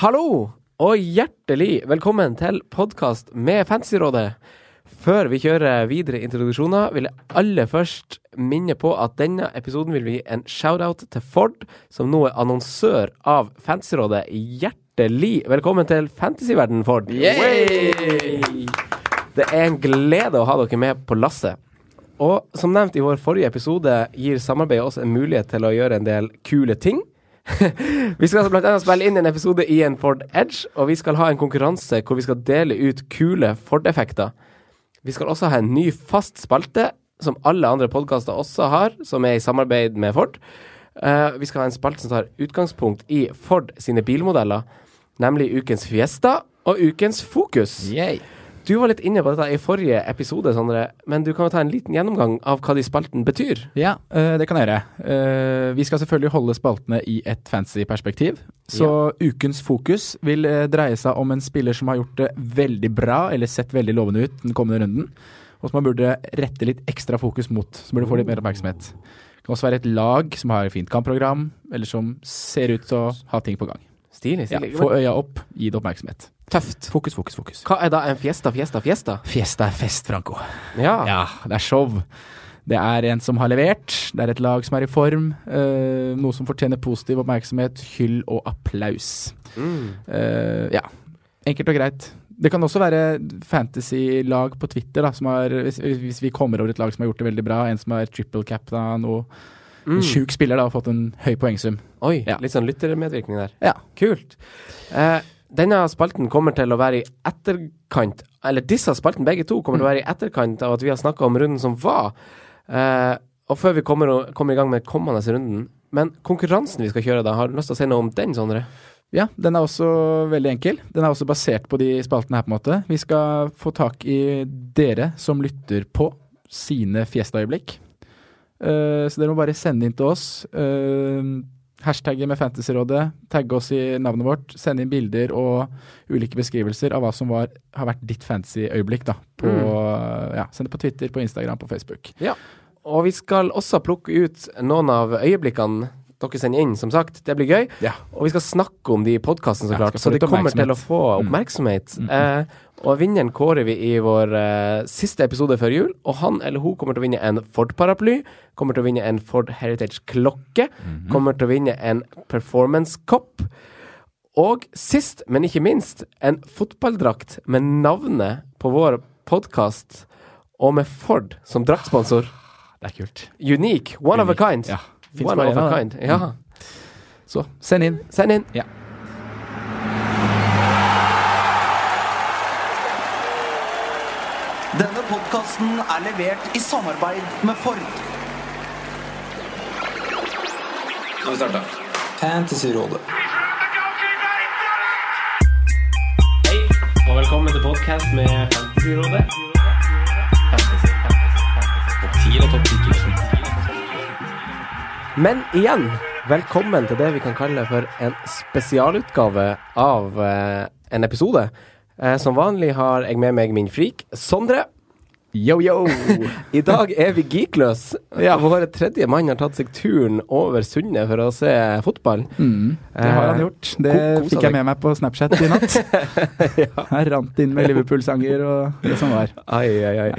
Hallo og hjertelig velkommen til podkast med Fancyrådet. Før vi kjører videre introduksjoner, vil jeg aller først minne på at denne episoden vil gi en shout-out til Ford, som nå er annonsør av Fancyrådet. Hjertelig velkommen til fantasyverden, Ford. Yay! Det er en glede å ha dere med på lasset. Og som nevnt i vår forrige episode, gir samarbeidet oss en mulighet til å gjøre en del kule ting. vi skal altså annet spille inn en episode i en Ford Edge, og vi skal ha en konkurranse hvor vi skal dele ut kule Ford-effekter. Vi skal også ha en ny fast spalte, som alle andre podkaster også har, som er i samarbeid med Ford. Uh, vi skal ha en spalte som tar utgangspunkt i Ford sine bilmodeller, nemlig Ukens Fiesta og Ukens Fokus. Yay. Du var litt inne på dette i forrige episode, Sondre, men du kan jo ta en liten gjennomgang av hva de spalten betyr. Ja, øh, det kan jeg gjøre. Øh, vi skal selvfølgelig holde spaltene i et fancy perspektiv. Så ukens fokus vil øh, dreie seg om en spiller som har gjort det veldig bra, eller sett veldig lovende ut den kommende runden, og som man burde rette litt ekstra fokus mot. Som burde få litt mer oppmerksomhet. Det kan også være et lag som har et fint kampprogram, eller som ser ut til å ha ting på gang. Stilig. Ja, få øya opp, gi det oppmerksomhet. Tøft. Fokus, fokus, fokus. Hva er da en fiesta, fiesta, fiesta? Fiesta er fest, Franco. Ja. Ja, det er show. Det er en som har levert, det er et lag som er i form. Uh, noe som fortjener positiv oppmerksomhet, hyll og applaus. Mm. Uh, ja, enkelt og greit. Det kan også være fantasy-lag på Twitter, da, som har, hvis, hvis vi kommer over et lag som har gjort det veldig bra. En som har triple cap, da, noe. En sjuk spiller da, og fått en høy poengsum. Oi, Ja. litt sånn lyttermedvirkning der. Ja. Kult. Eh, denne spalten kommer til å være i etterkant Eller disse spaltene, begge to, kommer til å være i etterkant av at vi har snakka om runden som var. Eh, og før vi kommer, kommer i gang med kommende runden. Men konkurransen vi skal kjøre da, har du lyst til å si noe om den, Sondre? Ja, den er også veldig enkel. Den er også basert på de spaltene her, på en måte. Vi skal få tak i dere som lytter på sine Fiesta-øyeblikk. Eh, så dere må bare sende inn til oss. Uh, hashtagget med Fantasyrådet, tagge oss i navnet vårt, sende inn bilder og ulike beskrivelser av hva som var, har vært ditt fantasy-øyeblikk. da, på, ja, Send det på Twitter, på Instagram, på Facebook. Ja. Og vi skal også plukke ut noen av øyeblikkene dere sender inn, som sagt. Det blir gøy. Ja. Og vi skal snakke om de i podkasten, så klart. Ja, Så det kommer til å få Mm. oppmerksomhet. Mm, mm. Eh, og vinneren kårer vi i vår eh, siste episode før jul. Og han eller hun kommer til å vinne en Ford-paraply, kommer til å vinne en Ford Heritage-klokke, Mhm. kommer til å vinne en Performance-kopp. Og sist, men ikke minst, en fotballdrakt med navnet på vår podkast, og med Ford som draktsponsor. Det er kult. Unique. One of a kind. Ja. Finnes One bare of a av kind. Ja. Så send inn. Send inn. Ja. Denne podkasten er levert i samarbeid med Ford. Har vi starte? Fantasyrådet. Hei, og velkommen til podcast med Fantasyrådet. Fantasy, fantasy, fantasy. Men igjen, velkommen til det vi kan kalle for en spesialutgave av eh, en episode. Eh, som vanlig har jeg med meg min freak, Sondre. Yo, yo! I dag er vi geekløs. Ja. Vår tredje mann har tatt seg turen over sundet for å se fotball. Mm, det har han Eh, gjort. Det ko- fikk jeg med meg på Snapchat i natt. Jeg rant inn med Liverpool-sanger og det som var. Ai, ai, ai.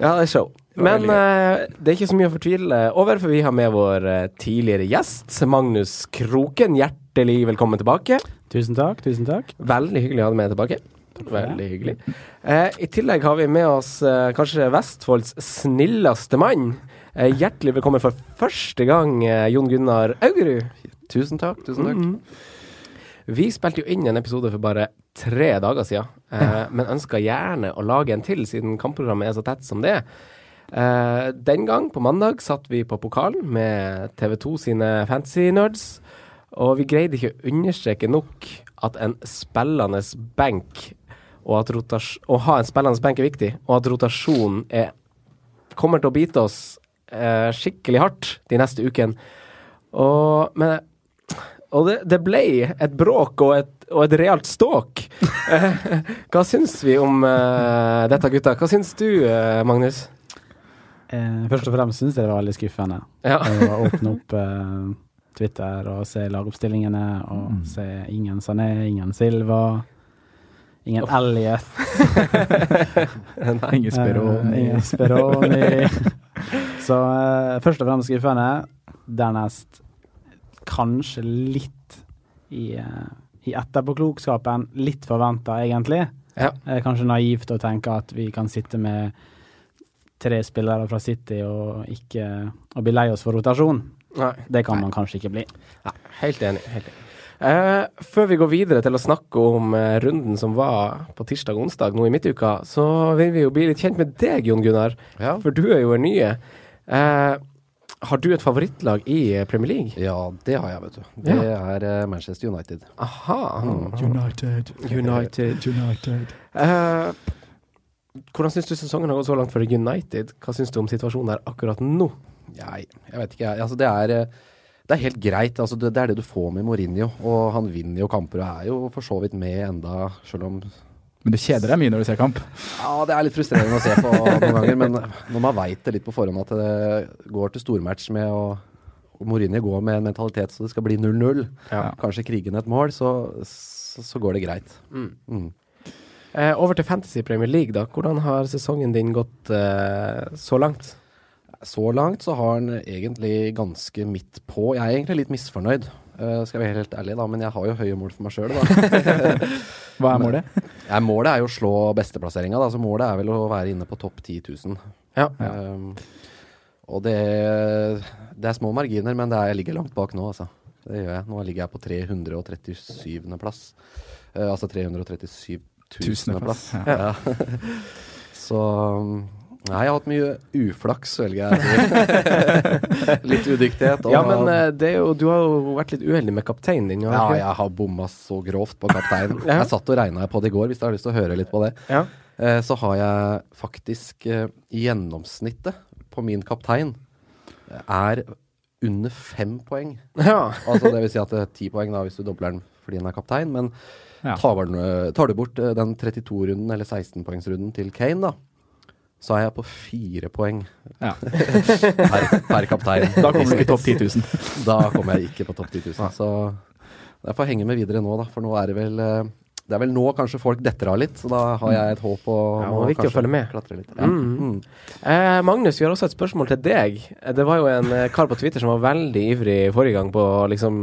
Ja, det er show. Men eh, det er ikke så mye å fortvile over, for vi har med vår uh, tidligere gjest, Magnus Kroken. Hjertelig velkommen tilbake. Tusen takk, tusen takk. Veldig hyggelig å ha deg med tilbake. Veldig hyggelig. Uh, I tillegg har vi med oss kanskje Vestfolds snilleste mann. Hjertelig velkommen for første gang, Jon Gunnar Augerud. Tusen takk. tusen takk. Mhm. Vi spilte jo inn en episode for bare tre dager siden, eh, men ønska gjerne å lage en til, siden kampprogrammet er så tett som det. Eh, den gang, på mandag, satt vi på pokalen med TV2 sine fantasy-nerds, og vi greide ikke å understreke nok at en spillende benk og at å ha en spillende benk er viktig, og at rotasjonen er, kommer til å bite oss eh, skikkelig hardt de neste ukene. Og, men, og det, det ble et bråk og et, og et realt ståk. Eh, Hva syns vi om eh, dette, gutta? Hva syns du, eh, Magnus? Eh, først og fremst syns jeg det var veldig skuffende Ja. å åpne opp eh, Twitter og se lagoppstillingene og se ingen Sané, ingen Silva, ingen Elliot. Ingen Speroni. Eh, ingen Speroni. Så eh, først og fremst skuffende. Dernest kanskje litt i, eh, i etterpåklokskapen litt forventa, egentlig. Ja. Er kanskje naivt å tenke at vi kan sitte med tre spillere fra City og ikke og bli lei oss for rotasjon. Nei. Det kan man kanskje ikke bli. Nei. helt enig. Helt enig. Eh, før vi går videre til å snakke om eh, runden som var på tirsdag og onsdag nå i midtuka, så vil vi jo bli litt kjent med deg, Jon Gunnar. Ja. For du er jo en nye. Eh, har du et favorittlag i eh, Premier League? ja, det har jeg, vet du. Det er eh, Manchester United. Aha. United. United. United. Eh, hvordan syns du sesongen har gått så langt for United? Hva syns du om situasjonen der akkurat nå? Nei, jeg vet ikke. Altså, det er eh, det er helt greit. Altså, det, det er det du får med Mourinho. Og han vinner jo kamper og er jo for så vidt med enda, selv om Men du kjeder deg mye når du ser kamp. Ja, det er litt frustrerende å se på noen ganger, men når man veit det litt på forhånd at det går til stormatch med å Mourinho går med en mentalitet så det skal bli 0-0, Ja. kanskje krigen et mål, så, så, så går det greit. Mm. Eh, over til Fantasy Premier League, da. Hvordan har sesongen din gått eh, så langt? Så langt så har den egentlig ganske midt på. Jeg er egentlig litt misfornøyd, eh, skal jeg være helt ærlig, da, men jeg har jo høye mål for meg sjøl, da. Hva er målet? Ja, målet er jo å slå besteplasseringa, da, så målet er vel å være inne på topp 10 000. Ja. Um, og det, det er små marginer, men det er, jeg ligger langt bak nå, altså. Det gjør jeg. Nå ligger jeg på 337. plass. Uh, altså 337 000. plass. Ja. Ja. Så um, Nei, jeg har hatt mye uflaks, velger jeg litt udyktighet. og- Ja, men eh, det jo, du har jo vært litt uheldig med kapteinen din. ja, jeg har bomma så grovt på kapteinen. Ja. Jeg satt og regna på det i går, hvis du har lyst til å høre litt på det. Ja. Eh, så har jeg faktisk eh, gjennomsnittet på min kaptein er under fem poeng. ja. Altså det vil si at det er ti poeng da hvis du dobler den fordi den er kaptein, men Ja. tar, eh, tar du bort eh, den 32-runden eller 16-poengsrunden til Kane, da, så er jeg på fire poeng Ja. per, per kaptein. Da kommer du ikke topp 10 000. Da kommer jeg ikke på topp 10 000. Så jeg får henge med videre nå, da. For nå er det vel eh, Det er vel nå kanskje folk detter av litt, så da har jeg et håp om Ja, det er viktig å kanskje følge med. klatre litt. Ja. Mm. Mm. Eh, Magnus, vi har også et spørsmål til deg. Det var jo en kar på Twitter som var veldig ivrig forrige gang på liksom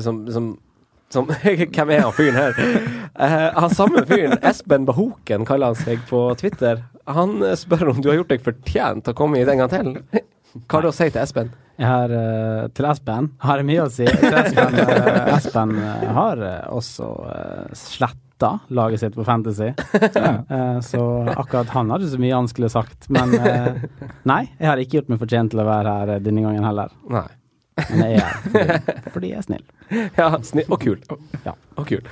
som, som, som Hvem er han fyren her? Uh, han samme fyren, Espen Bahoken kaller han seg på Twitter. Han spør om du har gjort deg fortjent til å komme hit en gang til. Hva har du å si til Espen? Jeg har uh, til Espen har jeg mye å si. Til Espen, uh, Espen har også uh, sletta laget sitt på Fantasy. Så akkurat han hadde så mye han skulle sagt. Men nei, jeg har ikke gjort meg fortjent til å være her denne gangen heller. Nei. Men jeg er fordi, fordi jeg er snill. Ja, snill og kul. Ja. Og kul.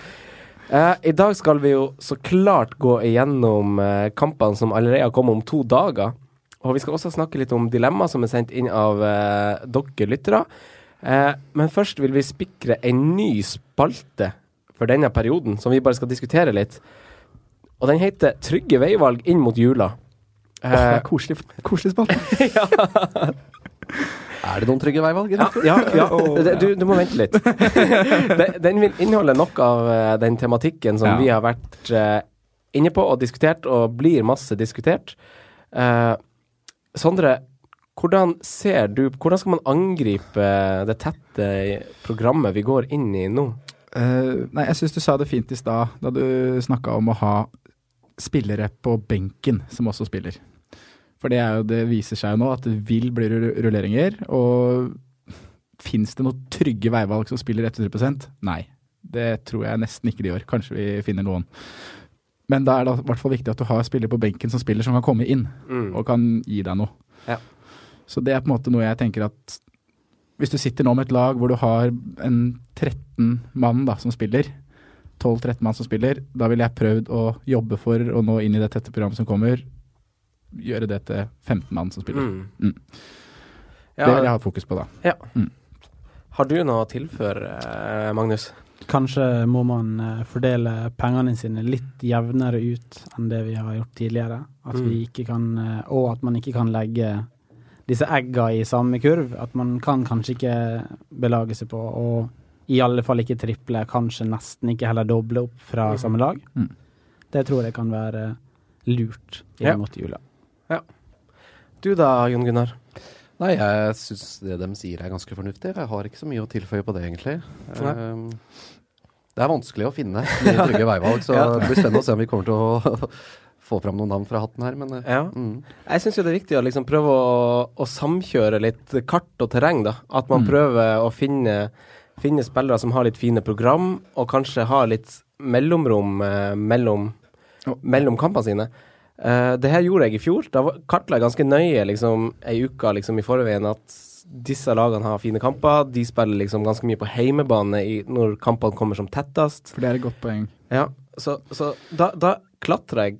Eh, I dag skal vi jo så klart gå igjennom eh, kampene som allerede har kommet om to dager. Og vi skal også snakke litt om dilemma som er sendt inn av eh, dere lyttere. Eh, men først vil vi spikre en ny spalte for denne perioden, som vi bare skal diskutere litt. Og den heter 'Trygge veivalg inn mot jula'. Eh, Koselig, koselig spalte. Er det noen trygge veivalg? Ja, ja, ja. Du, du må vente litt. Den, vil inneholde nok av eh, den tematikken som Ja. vi har vært eh, inne på og diskutert, og blir masse diskutert. Eh, Sondre, hvordan ser du Hvordan skal man angripe det tette programmet vi går inn i nå? Uh, nei, jeg syns du sa det fint i stad, da du snakka om å ha spillere på benken som også spiller. For det, jo, det viser seg jo nå at det vil bli rulleringer. Og fins det noen trygge veivalg som spiller 100% Nei. Det tror jeg nesten ikke de gjør. Kanskje vi finner noen. Men da er det i hvert fall viktig at du har spillere på benken som spiller, som kan komme inn og kan gi deg noe. Ja. Så det er på en måte noe jeg tenker at hvis du sitter nå med et lag hvor du har en 13 mann da, som spiller, 12-13 mann som spiller, da ville jeg prøvd å jobbe for å nå inn i det tette programmet som kommer, gjøre det til 15 mann som spiller. Mm. Mm. Det vil jeg ha fokus på da. har du noe å tilføre, eh, Magnus? Kanskje må man eh, fordele pengene sine litt jevnere ut enn det vi har gjort tidligere. At vi Mm. ikke kan, eh, og at man ikke kan legge disse egga i samme kurv. At man kan kanskje ikke belage seg på å i alle fall ikke triple, kanskje nesten ikke heller doble opp fra samme lag. Mm. Det tror jeg kan være lurt Ja. inn mot jula. Du da, Jon Gunnar? Nei, jeg syns det de sier er ganske fornuftig. Jeg har ikke så mye å tilføye på det, egentlig. Um, det er vanskelig å finne mye trygge veivalg, så det blir spennende å se om vi kommer til å få fram noen navn fra hatten her, men eh, Ja. mm. Jeg syns jo det er viktig å liksom prøve å, å samkjøre litt kart og terreng, da. At man prøver å finne, finne spillere som har litt fine program, og kanskje har litt mellomrom eh, mellom, oh. mellom kampene sine. Eh, det her gjorde jeg i fjor. Da var- kartla jeg ganske nøye liksom ei uke liksom, i forveien at disse lagene har fine kamper. De spiller liksom ganske mye på heimebane i, når kampene kommer som tettest. For det er et godt poeng. Ja, så, så da, da klatra jeg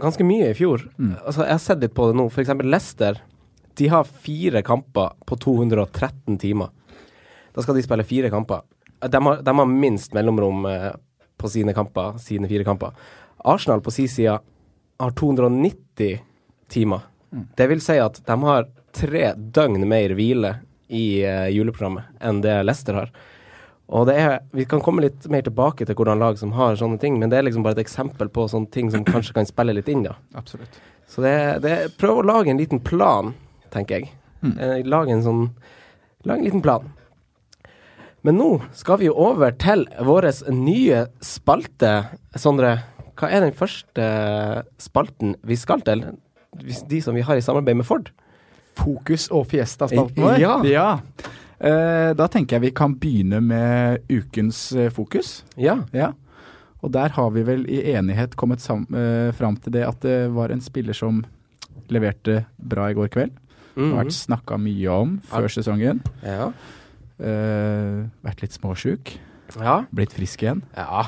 ganske mye i fjor. Mm. Altså, jeg har sett litt på det nå. Eksempel Leicester. De har fire kamper på 213 timer. Da skal de spille fire kamper. De har, de har minst mellomrom eh, på sine kamper, sine fire kamper. Arsenal på sin side har 290 timer. Det vil si at de har tre døgn mer hvile i uh, juleprogrammet enn det Leicester har. Og det er, Vi kan komme litt mer tilbake til hvordan lag som har sånne ting, men det er liksom bare et eksempel på sånne ting som kanskje kan spille litt inn. da. Absolutt. Så det, det prøv å lage en liten plan, tenker jeg. Eh, lage en sånn Lage en liten plan. Men nå skal vi jo over til vår nye spalte. Sondre, hva er den første spalten vi skal til? De som vi har i samarbeid med Ford? Fokus og Fiesta-spalten vår. Ja. Eh, da tenker jeg vi kan begynne med ukens eh, fokus. Ja. Ja. Og der har vi vel i enighet kommet sam eh, fram til det at det var en spiller som leverte bra i går kveld. Det har Mhm. vært snakka mye om før sesongen. ja. Uh, vært litt småsjuk. Ja. Blitt frisk igjen. Ja.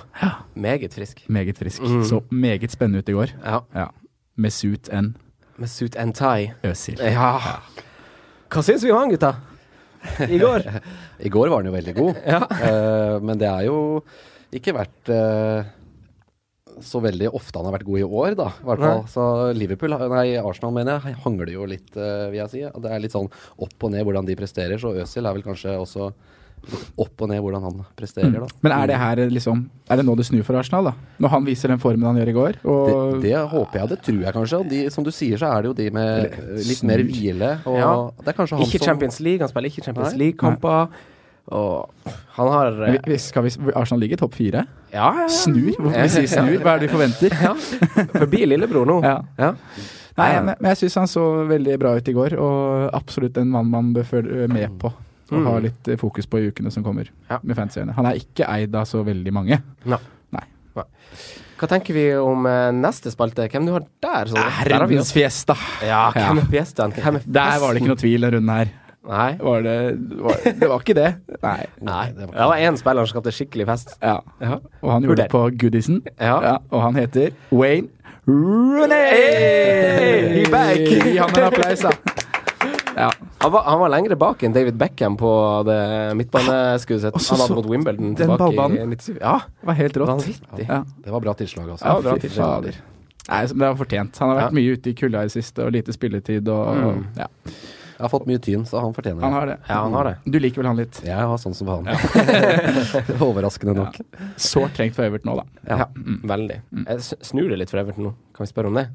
Meget frisk. Meget frisk. Mm. Så meget spennende ut i går. Ja. Ja. Med suit and Med suit and tie. Øsil. Ja. Hva syns vi om han, gutta? I går? I går var han jo veldig god, Ja. uh, men det er jo ikke vært uh, så veldig ofte han har vært god i år, da. I hvert fall. Så Liverpool, nei Arsenal mener jeg, hangler jo litt, uh, vil jeg si. Det er litt sånn opp og ned hvordan de presterer, så Øzil er vel kanskje også opp og ned hvordan han presterer, da. Men er det her eh, liksom Er det nå det snur for Arsenal, da? Når han viser den formen han gjør i går? Og Det, det håper jeg, det tror jeg kanskje. De, som du sier, så er det jo de med litt mer hvile. Og Ja. det er kanskje han Ikke som Champions League, han spiller ikke Champions League-kamper. Og han har vi- skal vi, Arsenal ligger i topp fire? Ja, ja. Snur? Hvorfor vi sier snur? Hva er det vi forventer? ja. Forbi lillebror nå. Ja. Ja. Nei, men, men jeg syns han så veldig bra ut i går, og absolutt en mann man bør følge med på. Og Mm. ha litt eh, fokus på i ukene som kommer Ja. med fancyene. Han er ikke eid av så veldig mange. Nei. Nei. Hva tenker vi om eh, neste spalte? Hvem du har der? Så, Herrens fiesta! Ja, hvem er fiestaen? Hvem er Der var det ikke noe tvil den runden her. Nei. Var det, var, det var ikke det. Nei. Nei. det var- én spiller som skapte skikkelig fest. Ja. Ja. Og han gjorde det på Goodison. Ja. og han heter Wayne Rooney! Hey! He back! Gi ham en applaus, da. Ja. Han var, han var lengre bak enn David Beckham på det midtbaneskuddet sitt han hadde mot Wimbledon den tilbake i 97. Ja, Det var helt rått. Ja. Det var bra tilslag, altså. Ja, bra tilslag. Nei, det var fortjent. Han har vært Ja. mye ute i kulda i det siste, og lite spilletid, og Mm. ja, Jeg har fått mye tyn, så han fortjener han har det. Ja, han har det. Du liker vel han litt? Jeg har sånn som han. Overraskende nok. Sårt trengt for Everton nå, da. Ja, veldig. Jeg snur det litt for Everton nå. Kan vi spørre om det?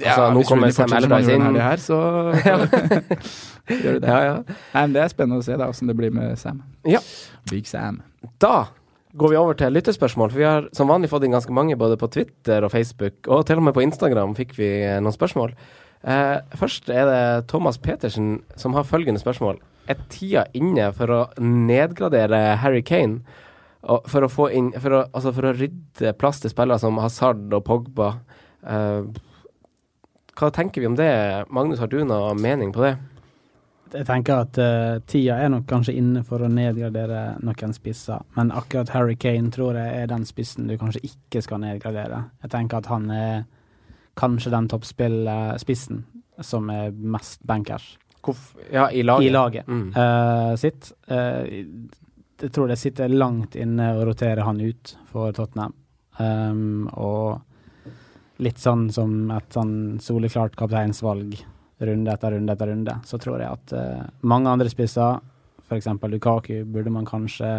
Ja, Altså, nå kommer Sam Allardyce inn. her, så gjør det. Ja, ja. Nei, men det er spennende å se da, hvordan det blir med Sam. Ja. Big Sam. Da går vi over til lyttespørsmål. For vi har som vanlig fått inn ganske mange både på Twitter og Facebook, og til og med på Instagram fikk vi eh, noen spørsmål. Eh, først er det Thomas Petersen som har følgende spørsmål. Er tida inne for å nedgradere Harry Kane? For å få inn For å, altså for å rydde plass til spillere som Hazard og Pogba. Eh, hva tenker vi om det? Magnus, har du noe mening på det? Jeg tenker at uh, tida er nok kanskje inne for å nedgradere noen spisser, men akkurat Harry Kane tror jeg er den spissen du kanskje ikke skal nedgradere. Jeg tenker at han er kanskje den toppspillspissen som er mest bankers Hvorf ja, i laget. i laget Mm. uh, sitt. Uh, jeg tror det sitter langt inne å rotere han ut for Tottenham. Um, og litt sånn som et sånn soleklart kapteinsvalg runde etter runde etter runde, så tror jeg at uh, mange andre spisser, f.eks. Lukaku, burde man kanskje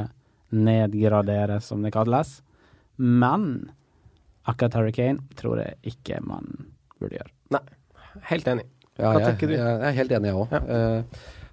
nedgradere, som det kalles. Men akkurat Hurricane tror jeg ikke man burde gjøre. Nei, Helt enig. Ja, jeg, tenker du? Jeg, jeg er helt enig, jeg òg.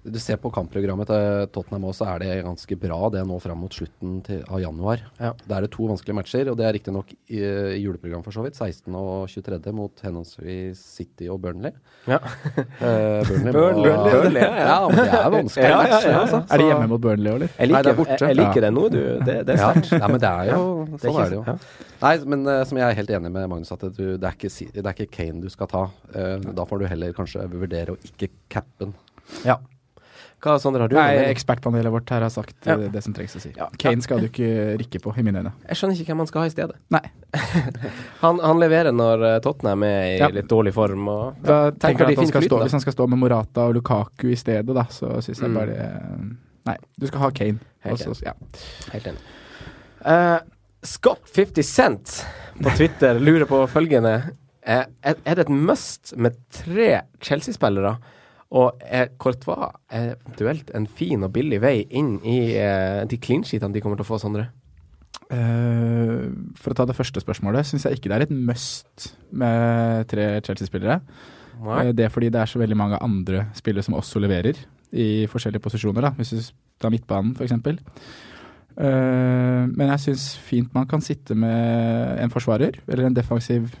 Du ser på kampprogrammet til Tottenham også, er det ganske bra det nå fram mot slutten til, av januar. Ja. Da er det to vanskelige matcher, og det er riktignok i, i juleprogram for så vidt. 16. og 23. mot henholdsvis City og Burnley. Ja. Uh, Burnley, Burnley, må- Burnley, ja, ja. men det er vanskelig Ja, ja, ja, matcher. ja. Altså. Er de hjemme mot Burnley, eller? Jeg Nei, det er borte. jeg, jeg liker det nå, du. Det, det er sterkt. ja, men det er jo Det er Sånn ikke- er det jo. ja. Nei, men uh, som jeg er helt enig med Magnus, at du, det, er ikke, det er ikke Kane du skal ta. Eh, da får du heller kanskje vurdere å ikke cappe den. Ja. Hva, Sondre, har du? Nei, ekspertpanelet vårt her har sagt Ja. eh, det som trengs å si. Ja. Kane skal du ikke rikke på, i mine øyne. Jeg skjønner ikke hvem han skal ha i stedet. Nei. Han, han leverer når eh, Tottenham er i Ja. litt dårlig form. Og, Da tenker jeg at han skal flyt, stå, da. Hvis han skal stå med Morata og Lukaku i stedet, da, så syns jeg Mm. bare eh, Nei, du skal ha Kane. Helt så- ja. Helt enig. Uh, Scott 50 Cent på Twitter lurer på følgende. Er, er det et must med tre Chelsea-spillere? Og er var eventuelt en fin og billig vei inn i eh, de clean sheetene de kommer til å få, Sondre? Uh, for å ta det første spørsmålet, syns jeg ikke det er et must med tre Chelsea-spillere. Uh, det er fordi det er så veldig mange andre spillere som også leverer i forskjellige posisjoner, da, hvis du tar midtbanen f.eks. Uh, men jeg syns fint man kan sitte med en forsvarer, eller en defensiv,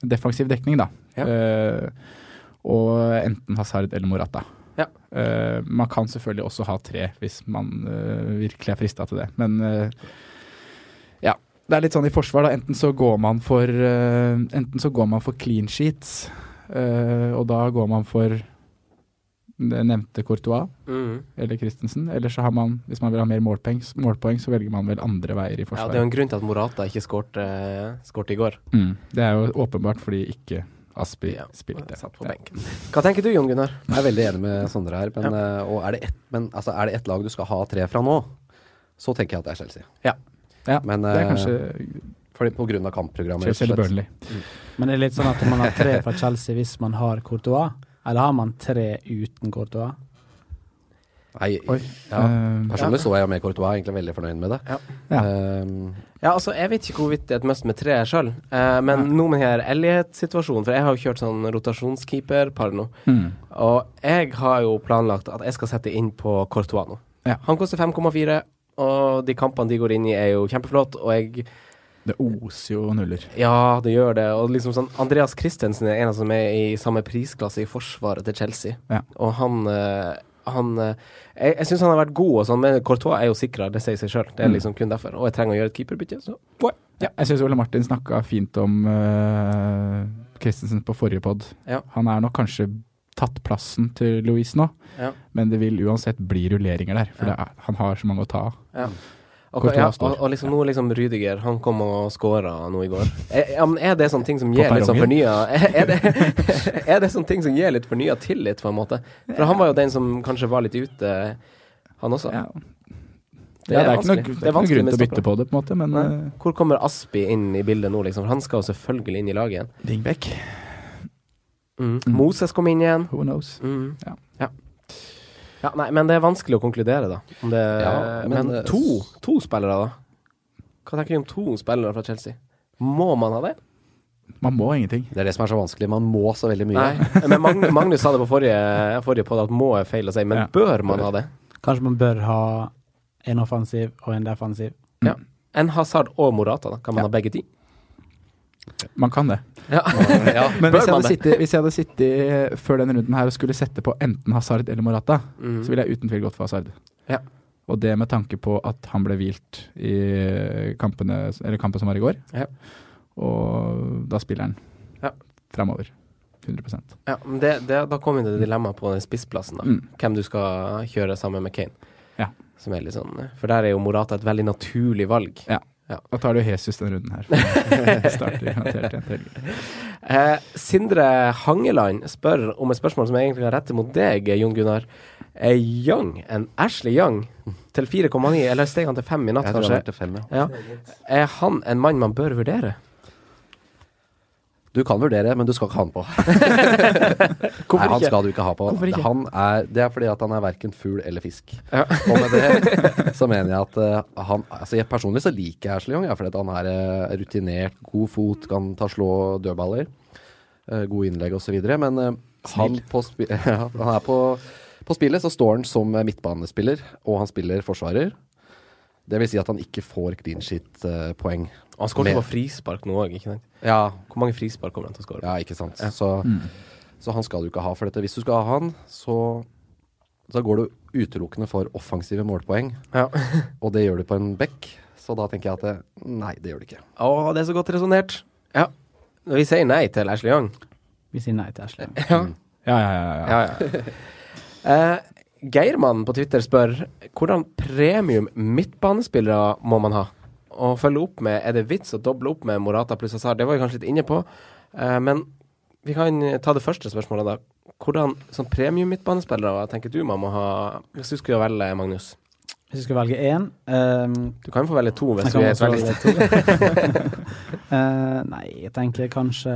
defensiv dekning, da. Ja. Eh, og enten Hazard eller Morata. Ja. Uh, man kan selvfølgelig også ha tre, hvis man uh, virkelig er frista til det. Men uh, ja. Det er litt sånn i forsvar, da. Enten så går man for Enten så går man for clean sheets, og da går man for det nevnte Courtois Mm. eller Christensen. Eller så har man, hvis man vil ha mer målpoeng, målpoeng så velger man vel andre veier i Ja, det er jo en grunn til at Morata ikke skårte skårte i går. mm. det er jo åpenbart fordi ikke Aspi Ja, spilte. Satt på Ja. benken. Hva tenker du, Jon Gunnar? Jeg er veldig enig med Sondre her. Men, ja. og er, det ett, men altså, er det ett lag du skal ha tre fra nå, så tenker jeg at det er Chelsea. Ja, Men, det er eh, kanskje Fordi på grunn av kampprogrammet. Chelsea eller rett og Men det er litt sånn at man har tre fra Chelsea hvis man har Courtois, eller har man tre uten Courtois? Nei, Oi. ja. Eh, Personlig så jeg med Courtois, egentlig veldig fornøyd med det. Ja. Ja. Eh, Ja, altså, jeg vet ikke hvorvidt det er et must med tre sjøl, uh, men nå med her Elliot-situasjonen For jeg har jo kjørt sånn rotasjonskeeper-par nå. mm. Og jeg har jo planlagt at jeg skal sette inn på Courtois nå. Ja. Han koster 5,4, og de kampene de går inn i, er jo kjempeflott. Og jeg Det oser jo nuller. Ja, det gjør det. Og liksom sånn Andreas Christensen er en av som er i samme prisklasse i forsvaret til Chelsea. Ja. Og han eh, han eh, Jeg, jeg syns han har vært god, og sånn, men Courtois er jo sikra, det sier seg sjøl. Det er Mm. liksom kun derfor. Og jeg trenger å gjøre et keeperbytte, så why? Ja. Jeg syns Ole Martin snakka fint om uh, Christensen på forrige pod. Ja. Han er nok kanskje tatt plassen til Louise nå, Ja. men det vil uansett bli rulleringer der. For er, han har så mange å ta av. Og, ja, og, og liksom nå liksom Rydiger, han kom og scora nå i går. Er, er det sånne ting som gir litt sånn fornya er, er, det, er det sånne ting som gir litt fornya tillit, på en måte? For han var jo den som kanskje var litt ute, han også. Ja. Det ja, det er ikke noe, det Det er ikke noe vanskelig grunn til å bytte på det, på en måte, men Nei. uh, Hvor kommer Aspi inn i bildet nå, liksom? For han skal jo selvfølgelig inn i laget igjen. Dingbekk. Mm. Mm. Moses kom inn igjen. who knows. Mm. Ja. Ja. Ja. Nei, men det er vanskelig å konkludere, da. Om det, Ja, men men, eh, to, to spillere, da? Hva tenker du om to spillere fra Chelsea? Må man ha det? Man må ingenting. det er det som er så vanskelig. Man må så veldig mye. Nei. Men Magnus, Magnus sa det på forrige, forrige podd at må er feil å si, men Ja. bør man ha det? Kanskje man bør ha en offensiv og en defensiv. Ja. En Hazard og Morata, da? Kan man Ja. ha begge de? Man kan det. Ja. Ja. Men hvis jeg, sittet, hvis jeg hadde sittet eh, før denne runden her og skulle sette på enten Hazard eller Morata, Mm. så ville jeg uten tvil gått for Hazard. Ja. Og det med tanke på at han ble hvilt i kampene, eller kampen som var i går. Ja. Og da spiller han Ja. framover. 100% Ja, men det, det, da kommer det dilemmaet på den spissplassen, da. Mm. Hvem du skal kjøre sammen med Kane. Ja. Som er litt sånn For der er jo Morata et veldig naturlig valg. Da tar du Jesus denne runden her. Starter. Eh, Sindre Hangeland spør om et spørsmål som jeg egentlig kan rette mot deg, Jon Gunnar. Er Young, en Ashley Young, til 4,9, eller steg han til 5 i natt, kanskje? har til fem, ja. Ja. Er han en mann man bør vurdere? Du kan vurdere, men du skal ikke ha han på. Nei, han skal du ikke ha på. Ikke? Han er, det er fordi at han er verken fugl eller fisk. Ja. Og med det så mener jeg at uh, han altså jeg Personlig så liker jeg Ashley Young, ja, fordi at han er uh, rutinert, god fot, kan ta slå dødballer. Uh, gode innlegg osv. Men han, ja, han er på, på spillet så står han som midtbanespiller, og han spiller forsvarer. Det vil si at han ikke får clean shit-poeng. Han skåret på frispark nå òg, ikke sant? ja, Hvor mange frispark kommer han til å skåre? ja, ikke sant. Så, så han skal du ikke ha for dette. Hvis du skal ha han, så, så går du utelukkende for offensive målpoeng. Ja. Og det gjør du på en bekk. Så da tenker jeg at det, nei, det gjør du ikke. Å, det er så godt resonnert. Ja. Vi sier nei til Ashley Young. Vi sier nei til Ashley. Ja. Ja, ja, ja. ja. Ja, ja. Eh, Geirmann på Twitter spør hvordan premium midtbanespillere må man ha? Og følge opp med Er det vits å doble opp med Morata pluss Hazard? Det var vi kanskje litt inne på. Eh, men vi kan ta det første spørsmålet, da. Hvordan sånn premium midtbanespillere hva tenker du man må ha hvis du skulle velge, Magnus? Hvis jeg skal velge én um, Du kan få velge to hvis du er veldig. Eh, nei, jeg tenker kanskje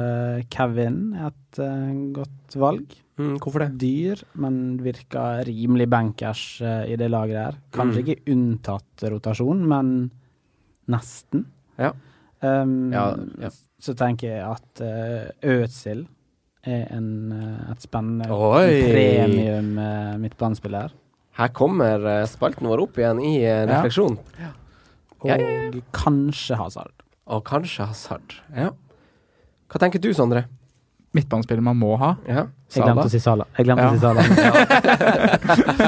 Kevin er et uh, godt valg. mm, Hvorfor det? Dyr, men virker rimelig bankers uh, i det laget her. Kanskje Mm. ikke unntatt rotasjon, men nesten. Ja. Um, Ja, ja. Så tenker jeg at uh, Øzil er en, eh, et spennende Oi! premium uh, midtbanespiller. Her kommer uh, spalten vår opp igjen i uh, refleksjon. Og Ja, ja, kanskje Hazard. Og kanskje Hazard. Ja. Hva tenker du, Sondre? Midtbanespiller man må ha. Ja. Jeg glemte å si Sala. Jeg glemte Ja. å si Sala.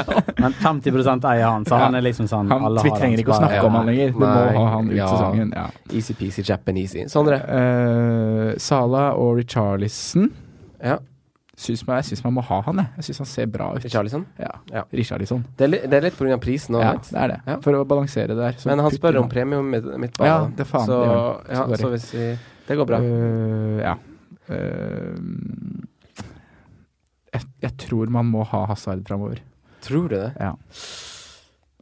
Men 50% eier han, så han er liksom sånn Han, alle vi har trenger han, ikke å snakke om han lenger. Vi må ha han ut Ja. sesongen. Ja. Easy-peasy, Japanese. Sondre? Uh, Sala og Richarlison Ja. syns man, Jeg syns man må ha han, jeg. Jeg syns han ser bra ut. Richarlison? Ja. Ja. Richarlison. Det er, det er litt pga. prisen òg, Ja, vet det er det. Ja. For å balansere det der. så Men han spør om premium midt midtbane. Ja, det faen, så, det gjør han. ja, så hvis vi Det går bra. Uh, ja. Uh, jeg, jeg tror man må ha Hazard framover. Tror du det? Ja.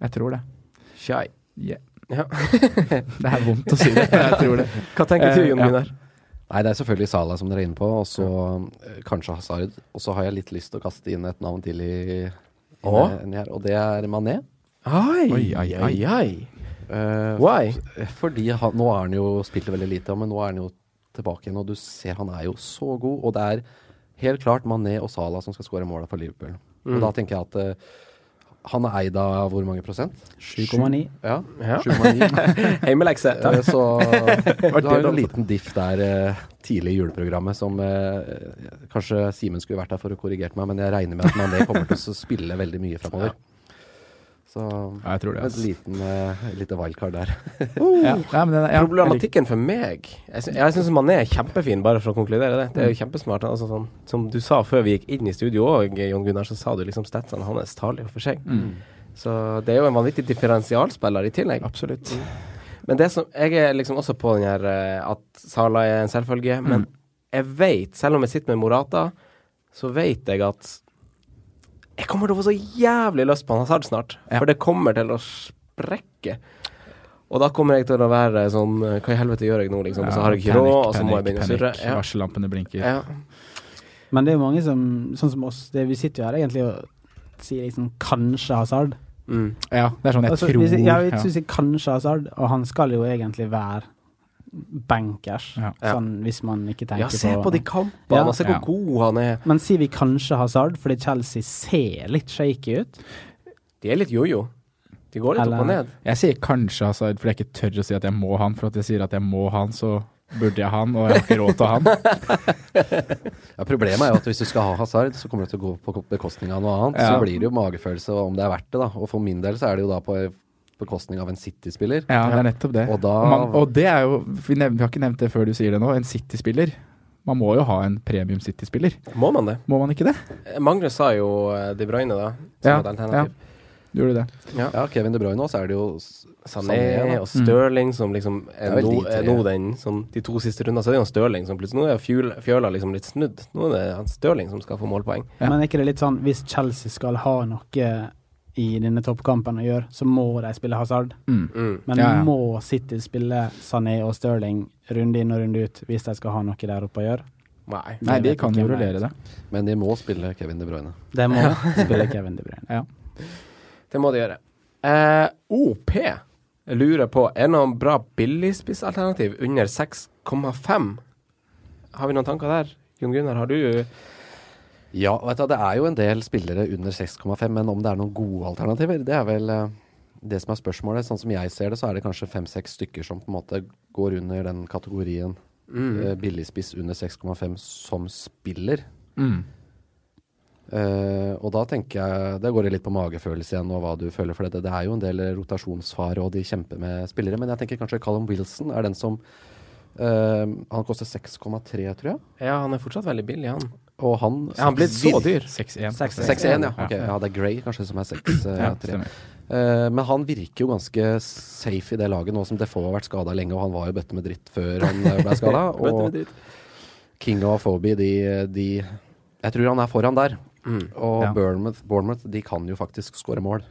Jeg tror det. Shy. Yeah. Ja. Det er vondt å si det, men jeg tror det. Hva tenker du, Eh, Jon. Gunnar? Nei, det er selvfølgelig Sala som dere er inne på, og så eh, kanskje Hazard. Og så har jeg litt lyst til å kaste inn et navn til i, inn, her, og det er Mané. Oi, Oi, oi, oi. oi. Eh, Why? Fordi han, nå er han jo spilt veldig lite, men nå er han jo tilbake igjen, og du ser han er jo så god. Og det er helt klart Mané og Salah som skal skåre måla for Liverpool. Mm. Og da tenker jeg at eh, han er eid av hvor mange prosent? 7,9. Ja, Ja. 7,9. Heimelekse. Eh, Så du har jo en liten diff der eh, tidlig i juleprogrammet som eh, Kanskje Simen skulle vært der for å korrigere meg, men jeg regner med at Mané kommer til å spille veldig mye framover. Så Ja, jeg tror det. et liten uh, lite wildcard der. Ja, ja, men den, ja, Problematikken for meg Jeg, sy jeg syns Mané er kjempefin, bare for å konkludere det. Det er jo kjempesmart. Altså, sånn, som du sa før vi gikk inn i studio òg, Jon Gunnar, så sa du liksom statsene hans taler jo for seg. Mm. Så det er jo en vanvittig differensialspiller i tillegg. Absolutt. Men det som Jeg er liksom også på den her eh, at Sala er en selvfølge, men jeg vet, selv om jeg sitter med Morata, så vet jeg at jeg kommer til å få så jævlig lyst på en Hazard snart. Ja. For det kommer til å sprekke. Og da kommer jeg til å være sånn eh, Hva i helvete gjør jeg nå, liksom? Og så har jeg ikke råd, og så må jeg begynne å surre. Ja. Varsellampene blinker. Ja. Men det er jo mange som, sånn som oss, det, vi sitter jo her egentlig og sier liksom kanskje Hazard. Mm. Ja, det er sånn jeg Altså, tror hvis jeg, ja, vi ja. synes kanskje Hazard, og han skal jo egentlig være bankers, Ja. sånn hvis man ikke tenker på ja, se på de kampene, Ja. se hvor Ja. god han er. Men sier vi kanskje Hazard fordi Chelsea ser litt shaky ut? De er litt jojo. De går litt Eller- opp og ned. Jeg sier kanskje Hazard fordi jeg ikke tør å si at jeg må han. For at jeg sier at jeg må han, så burde jeg han, og jeg har ikke råd til han. Ja, problemet er jo at hvis du skal ha Hazard, så kommer det til å gå på bekostning av noe annet. Ja. Så blir det jo magefølelse om det er verdt det, da. Og for min del så er det jo da på bekostning av en City-spiller. Ja, det er nettopp det. Og da man, og det er jo vi, nevner, vi har ikke nevnt det før du sier det nå. En City-spiller. Man må jo ha en premium City-spiller. Må man det? Må man ikke det? Magnus sa jo eh, De Bruyne, da, som Ja, et alternativ. Gjorde du det? Ja, Kevin De Bruyne også er det jo Sané Sané, og Stirling som liksom er, er nå, er nå den som De to siste rundene så er det jo Stirling som plutselig Nå er Fjøl- Fjøla liksom litt snudd. Nå er det han Stirling som skal få målpoeng. Ja. Men er ikke det litt sånn hvis Chelsea skal ha noe i denne toppkampen å gjøre, så må de spille Hazard? Mm. Mm. Men Ja, ja. må City spille Sané og Sterling runde inn og runde ut hvis de skal ha noe der oppe å gjøre? Nei. Nei, de kan jo det er. rullere det. Men de må spille Kevin De Bruyne. De må spille Kevin De Bruyne. Ja. Det må de gjøre. Eh, OP lurer på Er det noen bra billigspissalternativ under 6,5? Har vi noen tanker der? Jon Gunnar, har du Ja, du, det er jo en del spillere under 6,5, men om det er noen gode alternativer, det er vel eh, det som er spørsmålet. Sånn som jeg ser det, så er det kanskje fem-seks stykker som på en måte går under den kategorien eh, billigspiss under 6,5 som spiller. Mm. Uh, og da tenker jeg Det går litt på magefølelse igjen og hva du føler for dette. Det er jo en del rotasjonsfare, og de kjemper med spillere. Men jeg tenker kanskje Callum Wilson er den som uh, Han koster 6,3, tror jeg. Ja, han er fortsatt veldig billig, han. Og han Er han blitt så dyr? 6-1. 6-1, ja. Okay. ja. Det er Grey kanskje som er 6-3. Ja, stemmer. Eh, men han virker jo ganske safe i det laget nå som Defoe har vært skada lenge, og han var jo bøtte med dritt før han eh, ble skada. og King og Phoby, de, de Jeg tror han er foran der. Mm. Og Ja. Bournemouth, Bournemouth de kan jo faktisk skåre mål.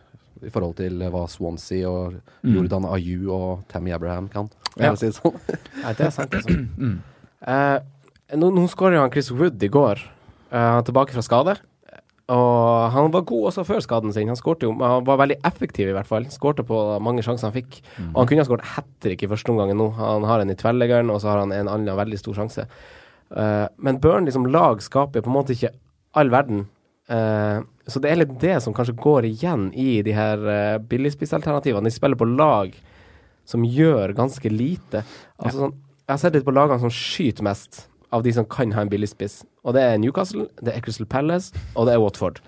I forhold til hva Swansea og Mm. Jordan Ayu og Tammy Abraham kan. Ja. Si det sånn. ja det er sant, altså. Eh, nå nå skårer han Chris Wood i går. Er tilbake fra skade. Og han var god også før skaden sin. Han jo, han var veldig effektiv, i hvert fall. Skårte på mange sjanser han fikk. Og han kunne ha skåret hat trick i første omgang nå. Han har en i tverrleggeren, og så har han en annen veldig stor sjanse. Uh, men Burnley som lag skaper på en måte ikke all verden. Uh, så det er litt det som kanskje går igjen i de her uh, billigspissalternativene. De spiller på lag som gjør ganske lite. Altså, sånn, jeg har sett litt på lagene som skyter mest av de som kan ha en billig spiss. Og det er Newcastle, det er Crystal Palace, og det er Watford.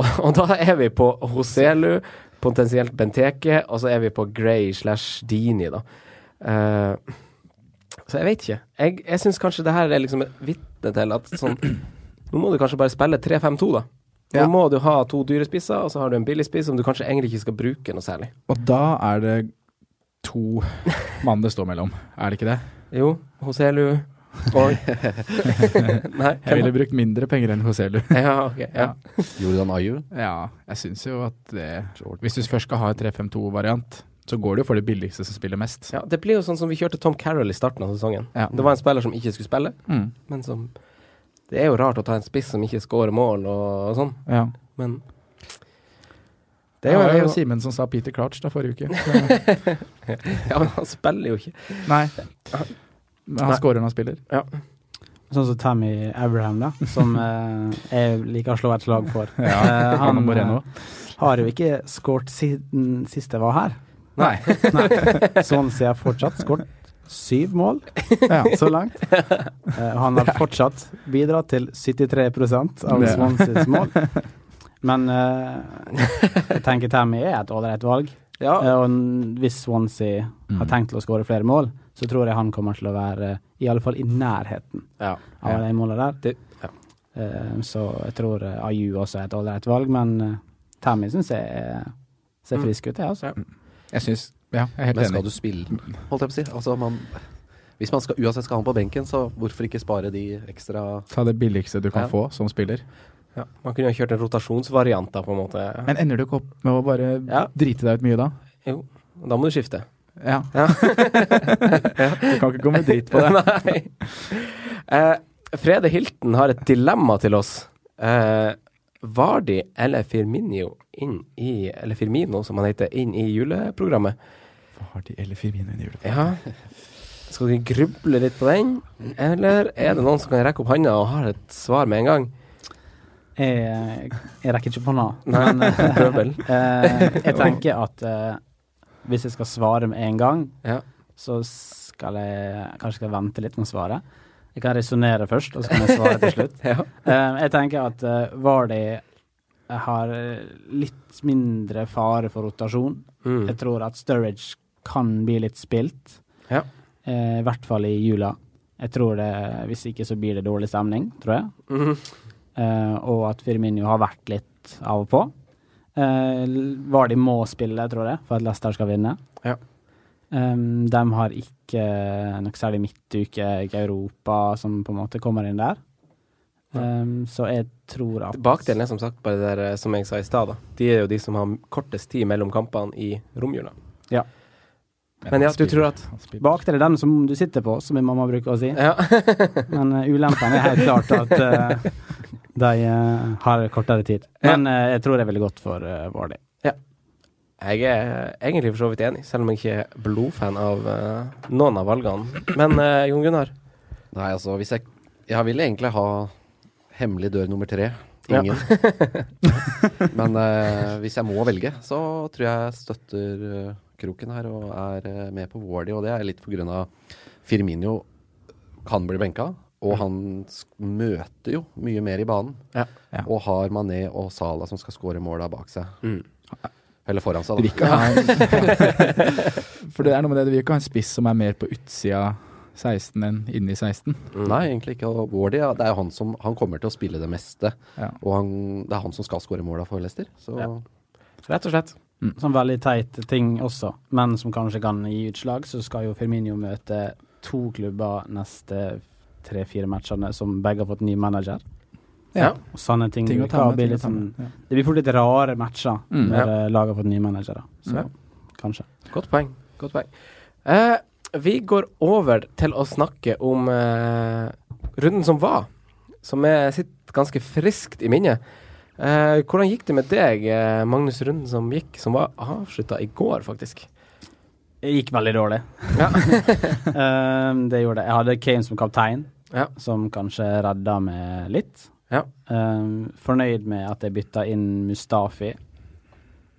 Og, og da er vi på Hoselu, potensielt Benteke, og så er vi på Gray slash Dini, da. Uh, så jeg vet ikke. Jeg, jeg syns kanskje det her er liksom et vitne til at sånn Nå må du kanskje bare spille 3-5-2, da. Nå Ja. må du ha to dyre spisser, og så har du en billig spiss som du kanskje egentlig ikke skal bruke noe særlig. Og da er det to mann det står mellom, er det ikke det? Jo, Hoselu og Nei, Jeg ville brukt mindre penger enn Hoselu. Ja, ok. Ja. Jordan Ayu? Ja, jeg syns jo at det Hvis du først skal ha en 3-5-2-variant, så går det jo for det billigste som spiller mest. ja. Det blir jo sånn som vi kjørte Tom Carroll i starten av sesongen. Ja. Det var en spiller som ikke skulle spille, Mm. men som Det er jo rart å ta en spiss som ikke skårer mål og, og sånn, Ja. men Det var jo- jo Simen som sa Peter Crouch da forrige uke. Ja, men han spiller jo ikke. nei. Men han skårer når han spiller. Sånn som Tammy Abraham, da, som eh, jeg liker å slå et slag for. Ja, han, han og Moreno. eh, har jo ikke skåret siden sist jeg var her. Nei. Nei. Swansea har fortsatt skåret syv mål Ja. så langt. Eh, han har fortsatt bidratt til 73 av Swanseas mål. Men eh, jeg tenker Tammy er et ålreit valg. Ja, Eh, og hvis Swansea har tenkt til å skåre flere mål, så tror jeg han kommer til å være i alle fall i nærheten ja. av Ja. de målene der. Det, ja. Eh, så jeg tror uh, Ayu også er et ålreit valg, men uh, Tammy syns jeg er- ser Mm. frisk ut, jeg, altså. Jeg syns Ja, jeg er helt Men skal du spille, holdt jeg på å si? Altså, man, hvis man skal, uansett skal ha han på benken, så hvorfor ikke spare de ekstra Ta det billigste du kan Ja. få som spiller. ja. Man kunne jo kjørt en rotasjonsvariant, da, på en måte. Men ender du ikke opp med å bare Ja. drite deg ut mye da? Jo, da må du skifte. Ja. Ja. Du kan ikke med dritt på det. Nei. Eh, Frede Hilton har et dilemma til oss. Eh, Vardi eller Firmino inn i Eller Firmino, som han heter, inn i juleprogrammet? Vardi eller Firmino i juleprogrammet? Ja. Skal vi gruble litt på den, eller er det noen som kan rekke opp handa og har et svar med en gang? Jeg, jeg rekker ikke på nå, men eh, eh, jeg tenker at eh, hvis jeg skal svare med en gang, Ja. så skal jeg kanskje skal vente litt med svaret. Jeg kan resonnere først, og så kan jeg svare til slutt. Ja. Eh, jeg tenker at uh, Vardy har eh, litt mindre fare for rotasjon. Mm. Jeg tror at Sturridge kan bli litt spilt, Ja. eh, i hvert fall i jula. Jeg tror det, Hvis ikke så blir det dårlig stemning, tror jeg. Mhm. Uh, og at Firmino har vært litt av og på. Uh, Vardy må spille, tror jeg, for at Leicester skal vinne. Ja. Um, de har ikke noe særlig midtuke i Europa som på en måte kommer inn der. Um, så jeg tror at Bakdelen er som sagt bare det der, eh, som jeg sa i stad. da. De er jo de som har kortest tid mellom kampene i romjula. Ja. Men ja, du tror at Bakdelen. Bakdel er den som du sitter på, som min mamma bruker å si. Ja. Men eh, ulempen er helt klart at eh, de uh, har kortere tid. Men uh, jeg tror det er veldig godt for uh, Vardy. Jeg er egentlig for så vidt enig, selv om jeg ikke er blodfan av noen av valgene. Men Jon Gunnar? Nei, altså, hvis jeg Jeg vil egentlig ha hemmelig dør nummer tre. Ja. Men hvis jeg må velge, så tror jeg jeg støtter kroken her og er med på Wardy. Og det er litt på grunn av Firmino kan bli benka. Og han møter jo mye mer i banen. Ja. Ja. Og har Mané og Salah som skal skåre måla bak seg. Mm. Eller foran seg, da. For det er noe med det, du vil ikke ha en spiss som er mer på utsida 16 enn inni 16. Nei, egentlig ikke. Og Wardy, ja, det er han som Han kommer til å spille det meste. Ja. Og han, det er han som skal skåre måla for Leicester. Så Ja. Rett og slett. Sånn veldig teit ting også, men som kanskje kan gi utslag, så skal jo Firmino møte to klubber neste tre-fire matchene som begge har fått ny manager. Ja. Og sånne ting, Ting med. ting litt ta sånn. Ja. Det blir fort litt rare matcher Mm, når ja. eh, laget har fått nye managere. Så Ja. kanskje. Godt poeng. Godt poeng. Eh, vi går over til å snakke om eh, runden som var, som er, sitter ganske friskt i minnet. Eh, hvordan gikk det med deg, eh, Magnus, runden som gikk, som var avslutta i går, faktisk? Det gikk veldig dårlig. Ja. Um, det gjorde det. Jeg hadde Kane som kaptein, Ja. som kanskje redda meg litt. Ja. Um, fornøyd med at jeg bytta inn Mustafi.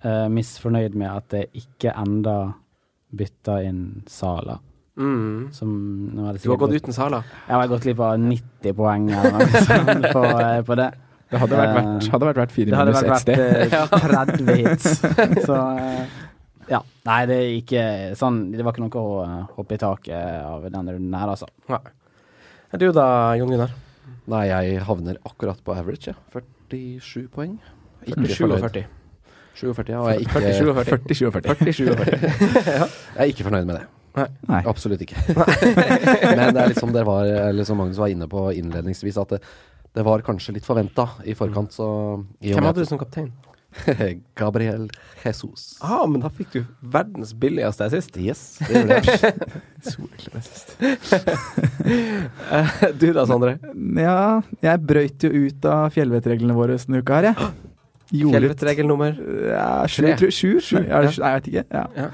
Uh, misfornøyd med at jeg ikke enda bytta inn Sala. Mm. Som nå det Du har gått uten Sala. Jeg har gått litt på 90 poeng eller på, på det. Det hadde vært verdt, hadde vært fire minus ett sted. Det hadde vært 30 hits. Så eh, ja. Nei, det gikk sånn Det var ikke noe å eh, hoppe i taket av denne runden her, altså. Nei. Er du da, Jon Gunnar? Nei, jeg havner akkurat på average, ja. 47 poeng. Ikke 47 og 40. 47, ja. Og jeg er ikke, 47 og 40. 47 og 40. 47 og 40. jeg er ikke fornøyd med det. Nei. Absolutt ikke. Men det er litt som, dere var, eller som Magnus var inne på innledningsvis, at det, det var kanskje litt forventa i forkant. Så i Hvem hadde du som kaptein? Gabriel Jesus. Ah, men da fikk du verdens billigste sist. Yes, det gjorde jeg. Du da, Sondre? Ja, jeg brøyt jo ut av fjellvettreglene våre denne uka her, jeg. Fjellvettregel nummer Ja, sju, tror. Sju? sju? Ja, Ja. Nei, jeg vet ikke. Ja. Ja.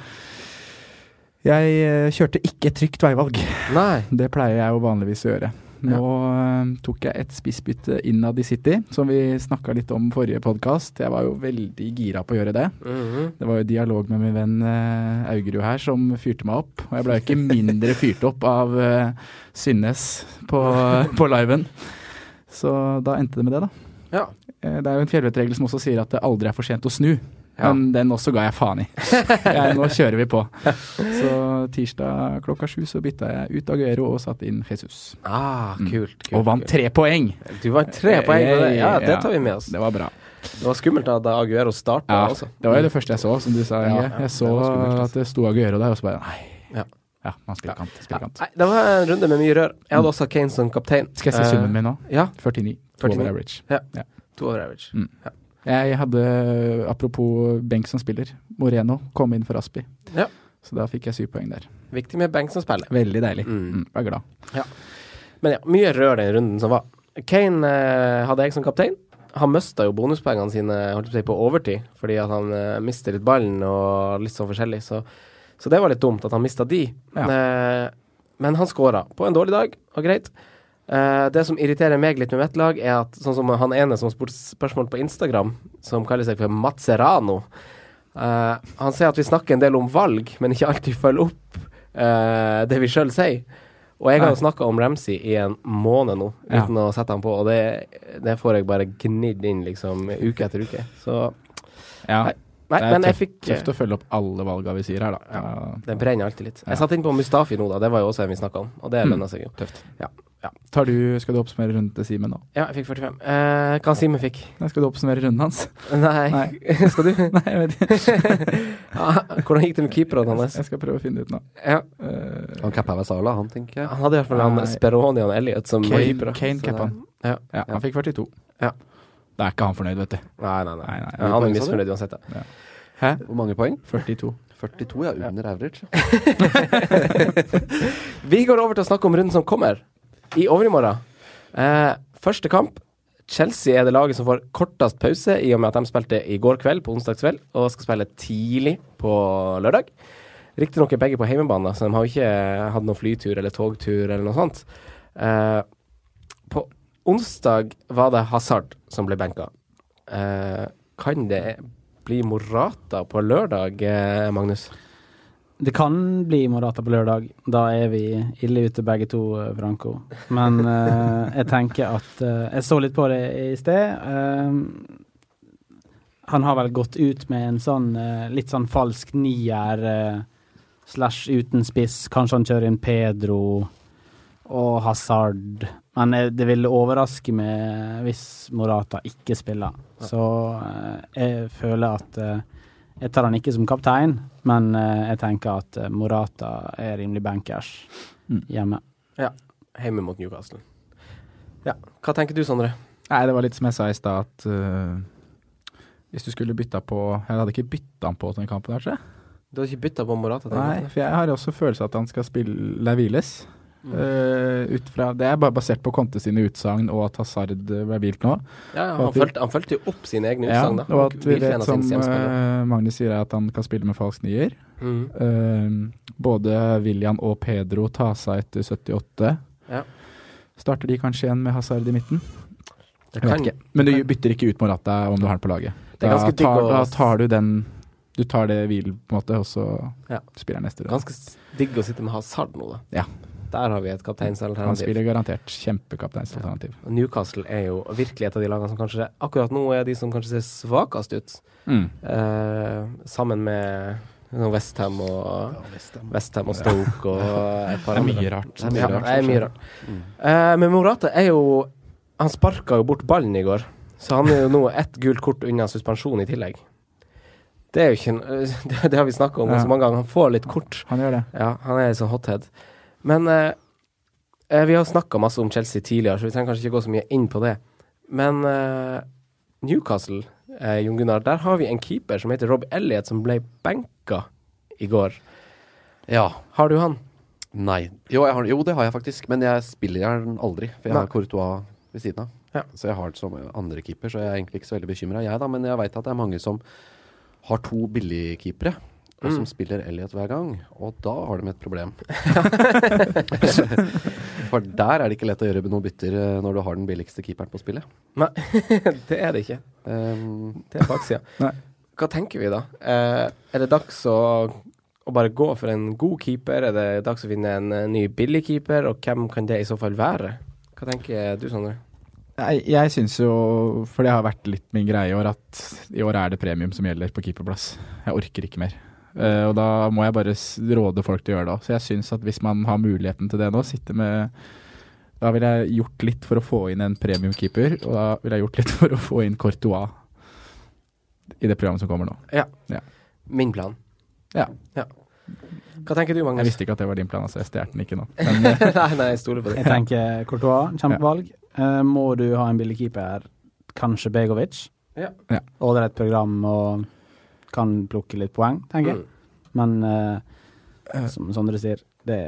Jeg eh, kjørte ikke trygt veivalg. Nei. Det pleier jeg jo vanligvis å gjøre. Nå ja. tok jeg et spissbytte innad i City, som vi snakka litt om forrige podkast. Jeg var jo veldig gira på å gjøre det. Mhm. Det var jo dialog med min venn uh, Augerud her som fyrte meg opp. Og jeg ble jo ikke mindre fyrt opp av uh, Synnes på, på liven. Så da endte det med det, da. Ja. Eh, Det er jo en fjellvettregel som også sier at det aldri er for sent å snu. Ja. Men den også ga jeg faen i. Jeg, nå kjører vi på. Så tirsdag klokka sju så bytta jeg ut Aguero og satte inn Jesus. Ah, kult. kult Og vant tre poeng! Du vant tre poeng med det. Ja, det tar vi med oss. Det var bra. Det var skummelt at Aguero starta Ja, også. det var jo det første jeg så, som du sa. Ja, Jeg så det skummelt, altså. at det sto Aguero der, og så bare nei. Ja. Ja, man spiller kant. Spiller kant. Nei, det var en runde med mye rør. Jeg hadde også Kane som kaptein. Skal jeg si summen min nå? Ja. 49. To over average. Ja. To over average. Mm. Jeg hadde, apropos benk som spiller, Moreno kom inn for Aspi. Ja. Så da fikk jeg syv poeng der. Viktig med benk som spiller. Veldig deilig. Mm. Mm, var glad. Men ja, mye rør den runden som var. Kane eh, hadde jeg som kaptein. Han mista jo bonuspoengene sine holdt på, på overtid, fordi at han eh, mister litt ballen og litt sånn forskjellig. Så, så det var litt dumt at han mista de. Ja. Eh, men han skåra på en dårlig dag, og greit. Eh, det som irriterer meg litt med mitt lag, er at sånn som han ene som spurte spørsmål på Instagram, som kaller seg for Mazzerano uh, Han sier at vi snakker en del om valg, men ikke alltid følger opp uh, det vi sjøl sier. Og jeg har jo snakka om Ramsey i en måned nå, Ja. uten å sette han på, og det, det får jeg bare gnidd inn liksom uke etter uke. Så Ja, Nei, Nei, det er men jeg tøft, fikk tøft å følge opp alle valga vi sier her, da. Ja. Ja, Det brenner alltid litt. Ja. Jeg satt inn på Mustafi nå, da. Det var jo også en vi snakka om, og det Mm. lønner seg jo. Tøft. Ja. Ja. Tar du, skal du oppsummere runden til Simen nå? ja, jeg fikk 45. Eh, hva Simen fikk? Nei, skal du oppsummere runden hans? Nei. Nei. Skal du? Nei, jeg vet ikke. Ja, hvordan gikk det med keeperne hans? Jeg skal prøve å finne det ut nå. Ja, Uh, Han cappa Sala, han, tenker jeg. han hadde i hvert fall. Speroni og Elliot som var Kane. Kane cappa han. Ja. Ja, han fikk 42. Ja. Da er ikke han fornøyd, vet du. Nei, nei, nei. Nei, nei. Ja, han er misfornøyd uansett. Ja. Hæ? Hvor mange poeng? 42. 42, ja. Under average. Vi går over til å snakke om runden som kommer, i overmorgen. Eh, første kamp. Chelsea er det laget som får kortest pause, i og med at de spilte i går kveld, på onsdagskveld, og skal spille tidlig på lørdag. Riktignok er begge på hjemmebane, så de har jo ikke hatt noen flytur eller togtur eller noe sånt. Eh, onsdag var det Hazard som ble benka. Eh, kan det bli Morata på lørdag, eh, Magnus? Det kan bli Morata på lørdag. Da er vi ille ute begge to, eh, Franco. Men eh, jeg tenker at eh, Jeg så litt på det i sted. Eh, han har vel gått ut med en sånn litt sånn falsk nier slash uten spiss. Kanskje han kjører inn Pedro og Hazard. Men eh, det vil overraske meg hvis Morata ikke spiller. Så eh, jeg føler at eh, jeg tar han ikke som kaptein, men jeg tenker at Morata er rimelig bankers hjemme. Ja. Hjemme mot Newcastle. Ja. Hva tenker du, Sondre? Nei, det var litt som jeg sa i stad, at uh, hvis du skulle bytta på Jeg hadde ikke bytta han på til den kampen kanskje? Du har ikke bytta på Morata? Nei, for jeg har også følelse av at han skal spille Leviles. hviles. Mm. Eh, ut fra, det er bare basert på Conte sine utsagn og at Hazard eh, ble hvilt nå. Ja, ja han følte vi- han følte, jo opp sine egne Ja, utsagn, Ja, og at vi vet, som eh, Magnus sier, er at han kan spille med falsk nier. Mm. Uh, både William og Pedro tar seg etter 78. Ja. Starter de kanskje igjen med Hazard i midten? Det kan- ikke. Men du bytter ikke ut Morata om du har den på laget. Det Da tar, da tar du den Du tar det hvil, på en måte, og så Ja. spiller jeg neste runde. Ganske digg å sitte med Hazard nå, da. Ja. Der har vi et kapteinsalternativ. Han spiller garantert kjempekapteinsalternativ. Ja. Newcastle er jo virkelig et av de lagene som kanskje akkurat nå er de som kanskje ser svakest ut. Mm. Eh, sammen med Westham og Westham og Stoke og et par Det er mye rart. Det er mye rart. Ja, er mye rart. Eh, men Morata er jo Han sparka jo bort ballen i går, så han er jo nå ett gult kort unna suspensjon i tillegg. Det er jo ikke Det, det har vi snakka om Ja. så mange ganger. Han får litt kort. Han gjør det. Ja, han er sånn hothead. Men eh, eh, vi har snakka masse om Chelsea tidligere, så vi trenger kanskje ikke gå så mye inn på det. Men eh, Newcastle, eh, Jon Gunnar, der har vi en keeper som heter Rob Elliot, som ble benka i går. Ja. Har du han? Nei. Jo, har, jo, det har jeg faktisk, men jeg spiller den aldri. For jeg Nei. har Courtois ved siden av. Ja. Så jeg har det som andre keeper, så jeg er egentlig ikke så veldig bekymra, jeg da. Men jeg veit at det er mange som har to billigkeepere, og som Mm. spiller Elliot hver gang. Og da har de et problem. For der er det ikke lett å gjøre noen bytter eh, når du har den billigste keeperen på spillet. Nei, det er det ikke. Um, Det er baksida. Hva tenker vi da? Eh, er det dags å, å bare gå for en god keeper? Er det dags å finne en eh, ny billig keeper? Og hvem kan det i så fall være? Hva tenker du, Sondre? Jeg, jeg syns jo, for det har vært litt min greie i år, at i år er det premium som gjelder på keeperplass. Jeg orker ikke mer. Eh, og da må jeg bare råde folk til å gjøre det òg. Så jeg syns at hvis man har muligheten til det nå, sitte med Da ville jeg gjort litt for å få inn en premiumkeeper, og da ville jeg gjort litt for å få inn Courtois i det programmet som kommer nå. Min plan. Ja. Hva tenker du, Jeg visste ikke at det var din plan, altså. Jeg stjal den ikke nå. Men nei, nei, jeg stoler på Jeg tenker Courtois, kjempevalg. Eh, må du ha en billig keeper, kanskje Begovic. Ja. Ja. et program og kan plukke litt poeng, tenker jeg. Mm. Men uh, som Sondre sier, det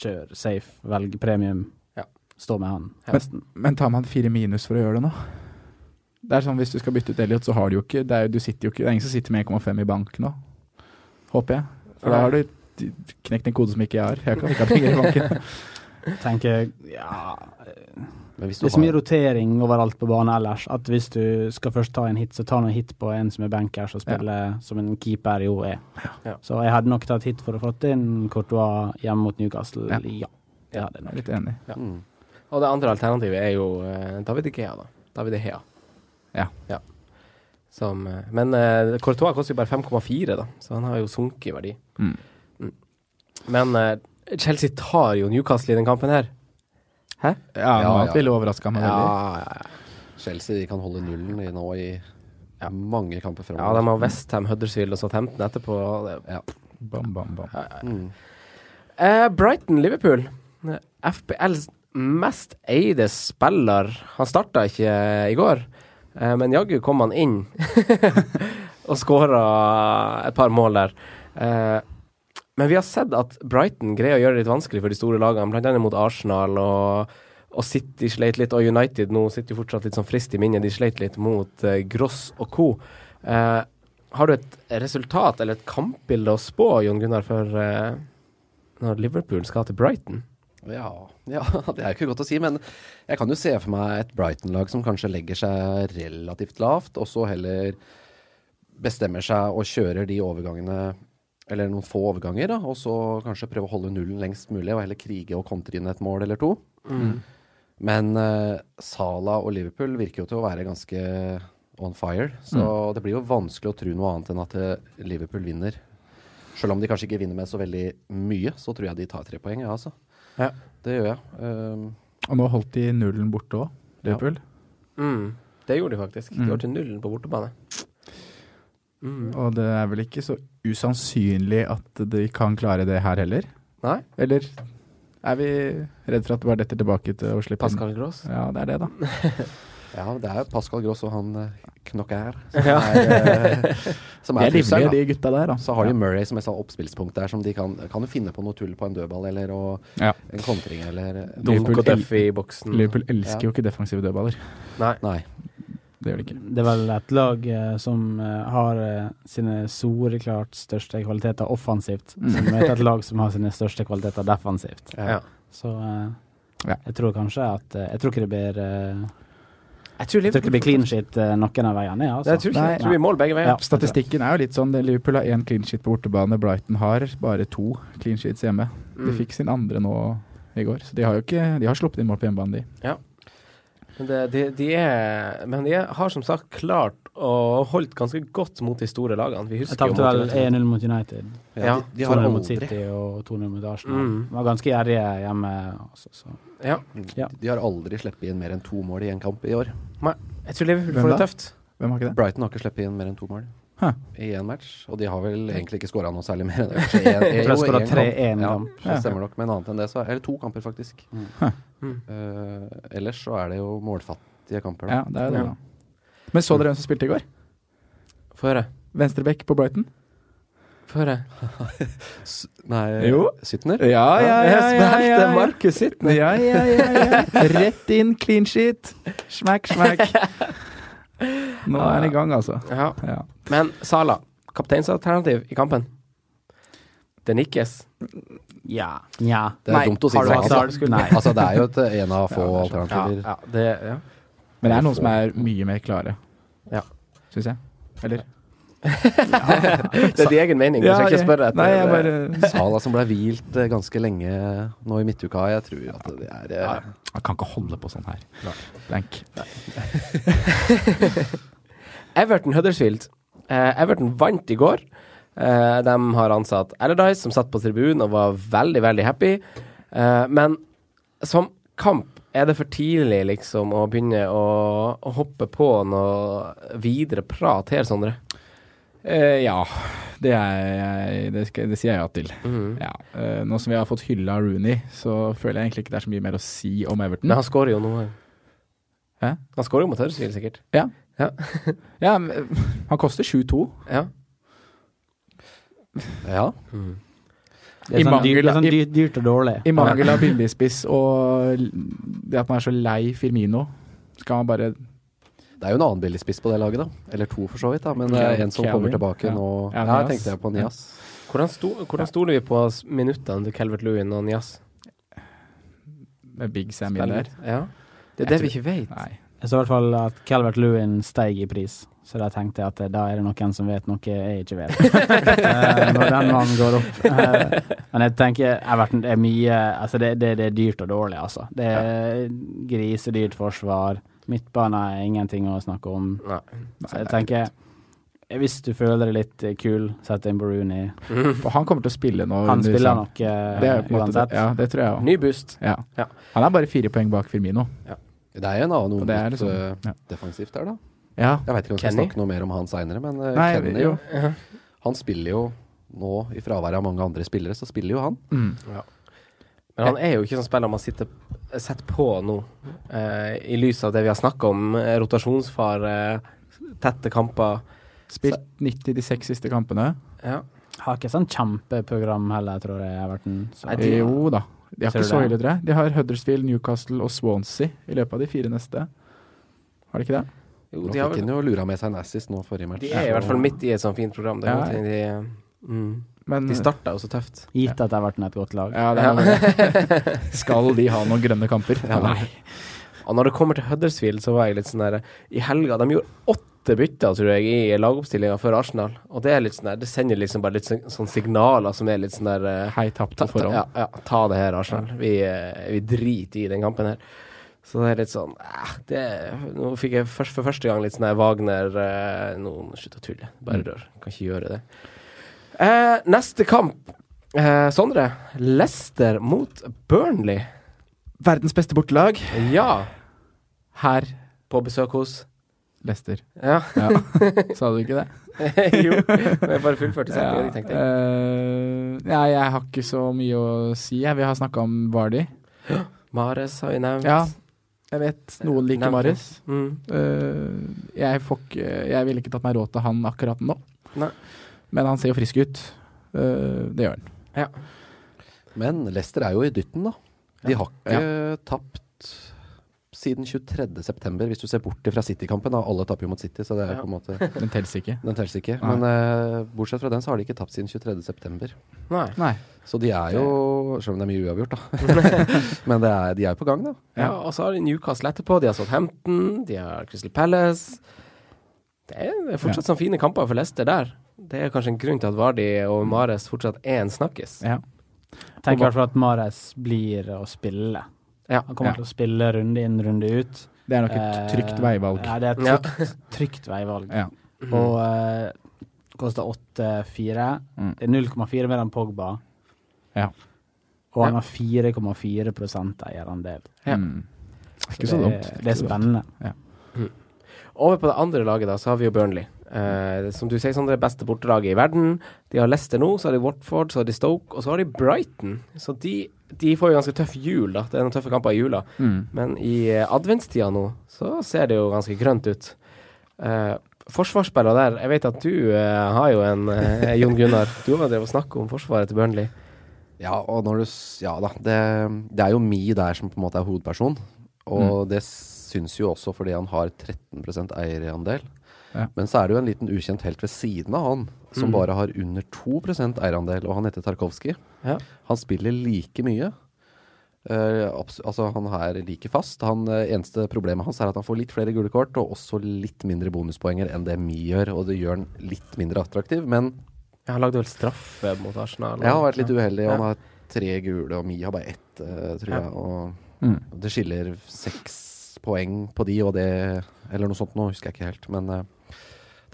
kjør safe, velg premium. Ja. Stå med han høsten. Men tar man fire minus for å gjøre det nå? Det er sånn Hvis du skal bytte ut Elliot, så har du jo ikke Det er, jo- du jo ikke, det er ingen som sitter med 1,5 i bank nå. Håper jeg. For da har du knekt en kode som ikke jeg har. Jeg kan ikke ha penger i banken. Tenker ja men hvis du Det er så mye har rotering overalt på banen ellers at hvis du skal først ta en hit, så ta noen hit på en som er bankers og spiller som en keeper jo er. Ja. Så jeg hadde nok tatt hit for å få inn Courtois hjemme mot Newcastle. Ja. Ja. det hadde Jeg nok. litt enig. mm. Og det andre alternativet er jo eh, David Ikea, da. David Ikea. Ja. Som, eh, men uh, Courtois koster jo bare 5,4, da, så han har jo sunket i verdi. Mm. Men eh, Chelsea tar jo Newcastle i den kampen her. Hæ? Ja, Ja, ja. ville overraska meg veldig. Ja, ja, ja. Chelsea de kan holde nullen i nå i mange kamper ja, de har Westham, Huddersfield og Southampton etterpå. Ja. Bam, bam, bam. Mm. Uh, Brighton-Liverpool. FBLs mest eide spiller. Han starta ikke eh, i går, uh, men jaggu kom han inn og skåra et par mål der. Eh, men vi har sett at Brighton greier å gjøre det litt vanskelig for de store lagene, bl.a. mot Arsenal og, og City sleit litt, og United nå sitter jo fortsatt litt sånn frist i minnet. De sleit litt mot eh, Gross og co. Eh, har du et resultat eller et kampbilde å spå, Jon Gunnar, for eh, når Liverpool skal til Brighton? Ja, ja, det er jo ikke godt å si, men jeg kan jo se for meg et Brighton-lag som kanskje legger seg relativt lavt, og så heller bestemmer seg og kjører de overgangene, eller noen få overganger, da, og så kanskje prøve å holde nullen lengst mulig, og heller krige og kontre inn et mål eller to. Men uh, Sala og Liverpool virker jo til å være ganske on fire, så det blir jo vanskelig å tro noe annet enn at eh, Liverpool vinner. Selv om de kanskje ikke vinner med så veldig mye, så tror jeg de tar tre poeng, ja, altså. Ja. Det gjør jeg. Um, Og nå holdt de nullen borte òg, Liverpool. Mm, det gjorde de faktisk. De holdt nullen på bortebane. Mm. Og det er vel ikke så usannsynlig at de kan klare det her heller? Nei, Eller er vi redd for at det bare detter tilbake til å slippe inn? Pascal Gross. Ja, det er det, da. ja, det er Pascal Gross og han uh, Knocker som Ja. er, eh, som De er er livlige, de gutta der, da. Så har de Murray som et oppspillspunkt der, som de kan, kan jo finne på noe tull på en dødball eller og Ja. en kontring eller Dunk Liverpool og i boksen. Liverpool elsker Ja. jo ikke defensive dødballer. Nei. Nei. Det gjør det ikke. Det er vel et lag eh, som eh, har sine sine soleklart største kvaliteter offensivt, som er et lag som har sine største kvaliteter defensivt. Ja. Så eh, jeg tror kanskje at eh, Jeg tror ikke det blir eh, Jeg tror Jeg tror ikke det blir clean shit eh, noen av veiene, ja, altså. Det tror ikke. det Jeg tror vi mål begge veier. Ja. Statistikken er jo litt sånn. Liverpool har én clean sheet på bortebane. Brighton har bare to clean sheets hjemme. De Mm. fikk sin andre nå i går, så de har jo ikke De har sluppet inn mål på hjemmebane, de. Men, det, de, de er, men de har som sagt klart og holdt ganske godt mot de store lagene. Vi Jeg husker jo tapte vel 1-0 mot United. Ja, de, de har 2-0 mot City og 2-0 mot Arsenal. Mm. De var ganske gjerrige hjemme. Også, så. Ja. Ja. De har aldri sluppet inn mer enn to mål i en kamp i år. Jeg tror Liverpool får det tøft. Hvem har ikke det? Brighton har ikke sluppet inn mer enn to mål Hæ. i én match. Og de har vel egentlig ikke skåra noe særlig mer enn det. Kanskje Jeg jeg 3-1 kamp. Ja, det stemmer nok. Men annet enn det, så Eller to kamper, faktisk. Mm. Mm. Eh, ellers så er det jo målfattige kamper, da. Ja, det er det, Ja. da. Men så dere hvem som spilte i går? Få høre. Venstrebekk på Brighton? Få høre. Nei, Jo. Sytner? Ja, Jeg spilte Markus Sittner. Ja, ja, ja, ja. Rett inn, clean sheet. Smack, smack. Nå er han i gang, altså. Ja. Ja. Men Sala, kapteinsalternativ i kampen? Det nikkes. Ja. ja. Det er Nei, dumt å si det. sånn. Altså. altså, det er jo et, en av få Ja, det Ja, alternativer. ja, det, ja. Men det er noen som er mye mer klare, Ja. syns jeg. Eller? Det er din egen mening, du skal ikke spørre etter Nei, jeg bare Sala som ble hvilt eh, ganske lenge nå i midtuka. Jeg tror at det er eh, Jeg kan ikke holde på sånn her. Blank. Everton Huddersfield. Eh, Everton vant i går. Eh, de har ansatt Allardyce, som satt på tribunen og var veldig, veldig happy. Uh, men som kamp er det for tidlig liksom å begynne å, å hoppe på noe videre prat her, Sondre? Uh, ja, det, er det, skal, det sier jeg ja til. Mm. Ja. nå som vi har fått hylla Rooney, så føler jeg egentlig ikke det er så mye mer å si om Everton. Men han skårer jo noe. Hæ? Han skårer jo mot Huddersfield, sikkert. Ja. Ja. ja, han koster 7-2. Ja. Ja. Det er I sånn, dyrt, det er sånn mangel- dyrt, dyrt og dårlig. I mangel av billigspiss og det at man er så lei Firmino, skal man bare Det er jo en annen billigspiss på det laget, da. Eller to, for så vidt. da Men det er en som Calvin. kommer tilbake Ja. nå. Ja, Her tenkte jeg på Nias. Hvordan, sto, hvordan stoler vi på minuttene til Calvert Lewin og Nias? med Big Sam inn der. Ja. Det er det vi ikke vet. Nei. Jeg så i hvert fall at Calvert Lewin steig i pris, så da tenkte jeg at eh, da er det noen som vet noe jeg ikke vet. Eh, Når den mannen går opp. Eh, Men jeg tenker Everton er mye Altså, det, det, det er dyrt og dårlig, altså. Det er grisedyrt forsvar. Midtbane er ingenting å snakke om. Nei. Så jeg tenker hvis du føler deg litt kul, sett inn Baruni For han kommer til å spille nå. Han spiller nok uh, Det er uansett. ja, det tror jeg òg. Ny boost. Ja. Ja. Han er bare fire poeng bak Firmino. Det er jo en annen unggutt liksom, eh, ja. defensivt der, da. Ja. Jeg veit ikke om vi skal snakke noe mer om han seinere, men uh, Nei, Kenny jo. Han spiller jo nå, i fraværet av mange andre spillere, så spiller jo han. Mm. Men han er jo ikke sånn spiller man sitter setter på nå, eh, i lys av det vi har snakka om. eh, Rotasjonsfare, tette kamper. Spilt 90 de seks siste kampene. Ja. Har ikke sånn kjempeprogram heller, tror jeg, Everton. Så. Nei, de- Jo da. De har ikke så ille, tror jeg. De har Huddersfield, Newcastle og Swansea i løpet av de fire neste. Har de ikke det? Jo, de, har vel, jo lura med seg en assist nå forrige match. de er i hvert fall midt i et sånt fint program. Det er Ja. noe de, mm. Men de starta jo så tøft. Gitt at det har vært et godt lag. ja, det er det. Skal de ha noen grønne kamper? Nei. Og når det kommer til Huddersfield, så var jeg litt sånn der I helga De gjorde åtte bytter, tror jeg, i lagoppstillinga for Arsenal. Og det er litt sånn der Det sender liksom bare litt sånn, sånn signaler som er litt sånn der eh, Hei, tapt på på ta, ja, ja, ta det her, Arsenal. Vi, eh, vi driter i den kampen her. Så det er litt sånn eh, det, Nå fikk jeg først, for første gang litt sånn her Wagner eh, Nå slutt å tulle. Bare Mm. rør. Kan ikke gjøre det. Eh, neste kamp. Eh, Sondre. Leicester mot Burnley. Verdens beste bortelag. Ja. Her På besøk hos Leicester. Ja. Ja. Sa du ikke det? jo. Men jeg bare fullførte setninga, tenkte jeg. Uh, ja, jeg har ikke så mye å si. Vi har snakka om Vardy. Mares har vi nevnt. Ja, jeg vet noen liker Nevnt Mares. Mm. Uh, jeg, ikke, jeg ville ikke tatt meg råd til han akkurat nå. Nei. Men han ser jo frisk ut. Uh, det gjør han. Men Leicester er jo i dytten, da. De har ikke tapt siden 23.9., hvis du ser bort fra City-kampen. Alle taper jo mot City, så det er Ja. på en måte Den teller ikke. Den teller ikke. Nei. Men uh, bortsett fra den, så har de ikke tapt siden 23.9. Nei. Nei. Så de er jo Selv om det er mye uavgjort, da. Men det er, de er jo på gang, da. Ja, og så har de Newcastle etterpå. De har Southampton, de har Crystal Palace. Det er, det er fortsatt sånne fine kamper for Leicester der. Det er kanskje en grunn til at Vardi og Mares fortsatt er en snakkis. Ja. Tenker i hvert fall at Mares blir å spille. Ja. Han kommer Ja. til å spille runde inn, runde ut. Det er nok et trygt Eh, veivalg. Ja, det er et trygt, trygt veivalg. Ja. Og uh, koster 8,4. Mm. Det er 0,4 mer enn Pogba. Ja. Og han har 4,4 eierandel. Ja. Mm. Det er Så så det, dumt. det er spennende. Over på det andre laget, da, så har vi jo Burnley. Eh, som du sier, sånn det beste bortelaget i verden. De har Leicester nå, så har de Watford, så har de Stoke, og så har de Brighton. Så de, de får jo ganske tøff jul, da. Det er noen tøffe kamper i jula. Mm. Men i eh, adventstida nå, så ser det jo ganske grønt ut. Uh, Forsvarsspillere der, jeg vet at du uh, har jo en, uh, Jon Gunnar. Du har drevet og snakket om forsvaret til Burnley. Ja, og når du Ja da. Det, det er jo Mi der som på en måte er hovedperson. Og det syns jo også fordi han har 13 eierandel. Ja. Men så er det jo en liten ukjent helt ved siden av han, som Mm. bare har under 2% eierandel, og han heter Tarkovskij. Ja. Han spiller like mye. Uh, altså Han er like fast. Han, uh, eneste problemet hans er at han får litt flere gule kort, og også litt mindre bonuspoenger enn det Mi gjør. Og det gjør han litt mindre attraktiv, men Han lagde vel straffe mot Arsenal. Ja, han har vært litt uheldig. Ja. Han har tre gule, og Mi har bare ett, uh, tror Ja. jeg. Og Mm. det skiller seks poeng på de, og det Eller noe sånt nå, husker jeg ikke helt. Men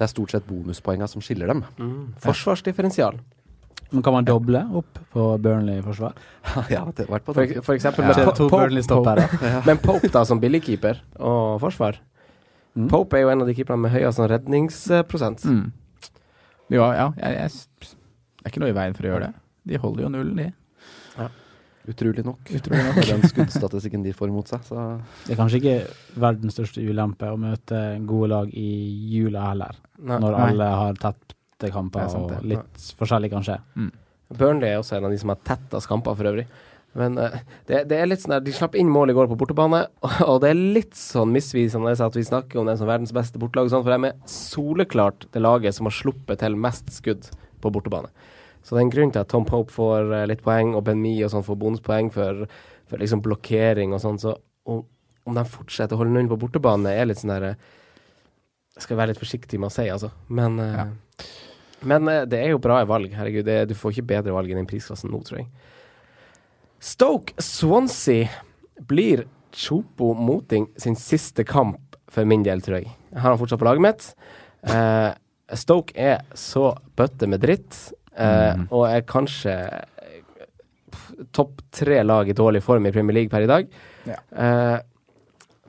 det er stort sett bonuspoenga som skiller dem. Mm. Forsvarsdifferensial. Men kan man doble opp på Burnley-forsvar? ja, det har vært på For, for eksempel Ja. med To Burnley-stoppere. Men Pope da som billigkeeper og forsvar. Mm. Pope er jo en av de keeperne med høyest sånn redningsprosent. Mm. Jo, ja, jeg, jeg, det er ikke noe i veien for å gjøre det. De holder jo nullen, de. Utrolig nok. Utrolig nok. Den skuddstatistikken de får imot seg. Så Det er kanskje ikke verdens største ulempe å møte gode lag i jula heller, Nei. når Nei. alle har tette kamper er sant, og litt litt forskjellig kan skje. Burnley er også en av de som har tettest kamper for øvrig. Men eh, det, det er litt sånn der, de slapp inn mål i går på bortebane, og det er litt sånn misvisende at vi snakker om det som verdens beste bortelag, sånn, for de er soleklart det laget som har sluppet til mest skudd på bortebane. Så det er en grunn til at Tom Pope får eh, litt poeng, og Ben Mee og sånn får bonuspoeng for, for liksom blokkering og sånn. Så om, om de fortsetter å holde nullen på bortebane, er litt sånn der eh, skal være litt forsiktig med å si, altså. Men, eh, Ja. men det er jo bra valg. Herregud, det, du får ikke bedre valg i den prisklassen nå, tror jeg. Stoke Swansea blir Chopo Moting sin siste kamp for min del, tror jeg. Jeg har han fortsatt på laget mitt. Eh, Stoke er så bøtte med dritt, eh, Mhm. og er kanskje topp tre lag i dårlig form i Premier League per i dag. Ja. Eh,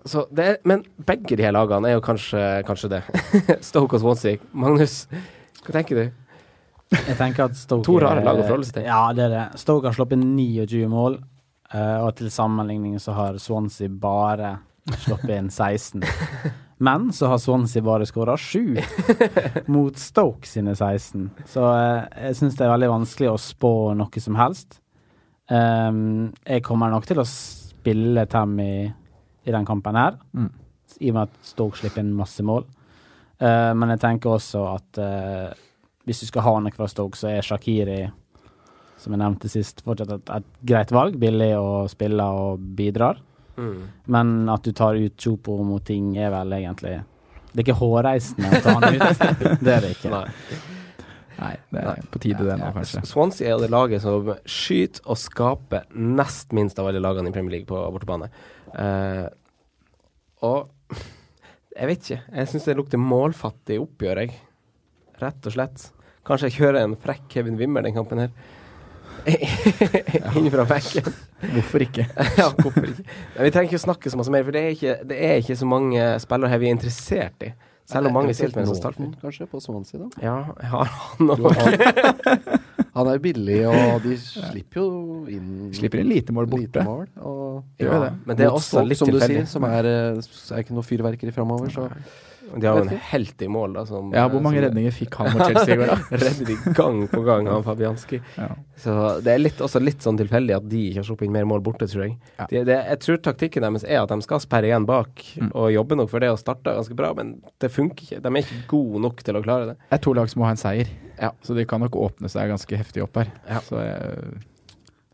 så det er, men begge de her lagene er jo kanskje, kanskje det. Stoke og Swansea. Magnus, hva tenker du? Jeg tenker at Stoke To rare lag å forholde seg til. Ja, det er det. Stoke har sluppet 29 mål, eh, og til sammenligning så har Swansea bare sluppet inn 16. Men så har Swansea bare skåra sju mot Stoke sine 16. Så eh, jeg syns det er veldig vanskelig å spå noe som helst. Um, jeg kommer nok til å spille Tam i den kampen her, Mm. i og med at Stoke slipper inn masse mål. Uh, men jeg tenker også at uh, hvis du skal ha noe fra Stoke, så er Shakiri, som jeg nevnte sist, fortsatt et, et greit valg. Billig å spille og bidrar. Mm. Men at du tar ut Chopo mot ting, er vel egentlig Det er ikke hårreisende å ta han ut. det er det ikke. Nei. Nei, det er på tide det nå, kanskje. Swansea er det laget som skyter og skaper nest minst av alle lagene i Premier League på bortebane. Uh, og jeg vet ikke. Jeg syns det lukter målfattig oppgjør, jeg. Rett og slett. Kanskje jeg kjører en frekk Kevin Wimmer den kampen her. Inn fra benken. Hvorfor ikke? ja, hvorfor ikke? Men vi trenger ikke å snakke så masse mer, for det er ikke, det er ikke så mange spillere her vi er interessert i. Selv om mange sitter med en sånn. Kanskje, på Swansea, da. Ja, jeg har han òg. han, er billig, og de slipper jo inn Slipper inn lite mål borte. lite mål. Og Ja, det. men det er også litt litt som du tilfeldig. sier, som er, eh, er ikke noe fyrverkeri framover, så De har jo en helt i mål, da. Som, Ja, hvor mange som- redninger fikk han mot Chelsea i går, da? Redning gang på gang av Fabianski. Ja. Så det er litt, også litt sånn tilfeldig at de ikke har sluppet inn mer mål borte, tror jeg. Ja. De, det, jeg tror taktikken deres er at de skal sperre igjen bak Mm. og jobbe nok for det og starte ganske bra, men det funker ikke. De er ikke gode nok til å klare det. Det er to lag som må ha en seier, Ja. så de kan nok åpne seg ganske heftig opp her. Ja. Så jeg,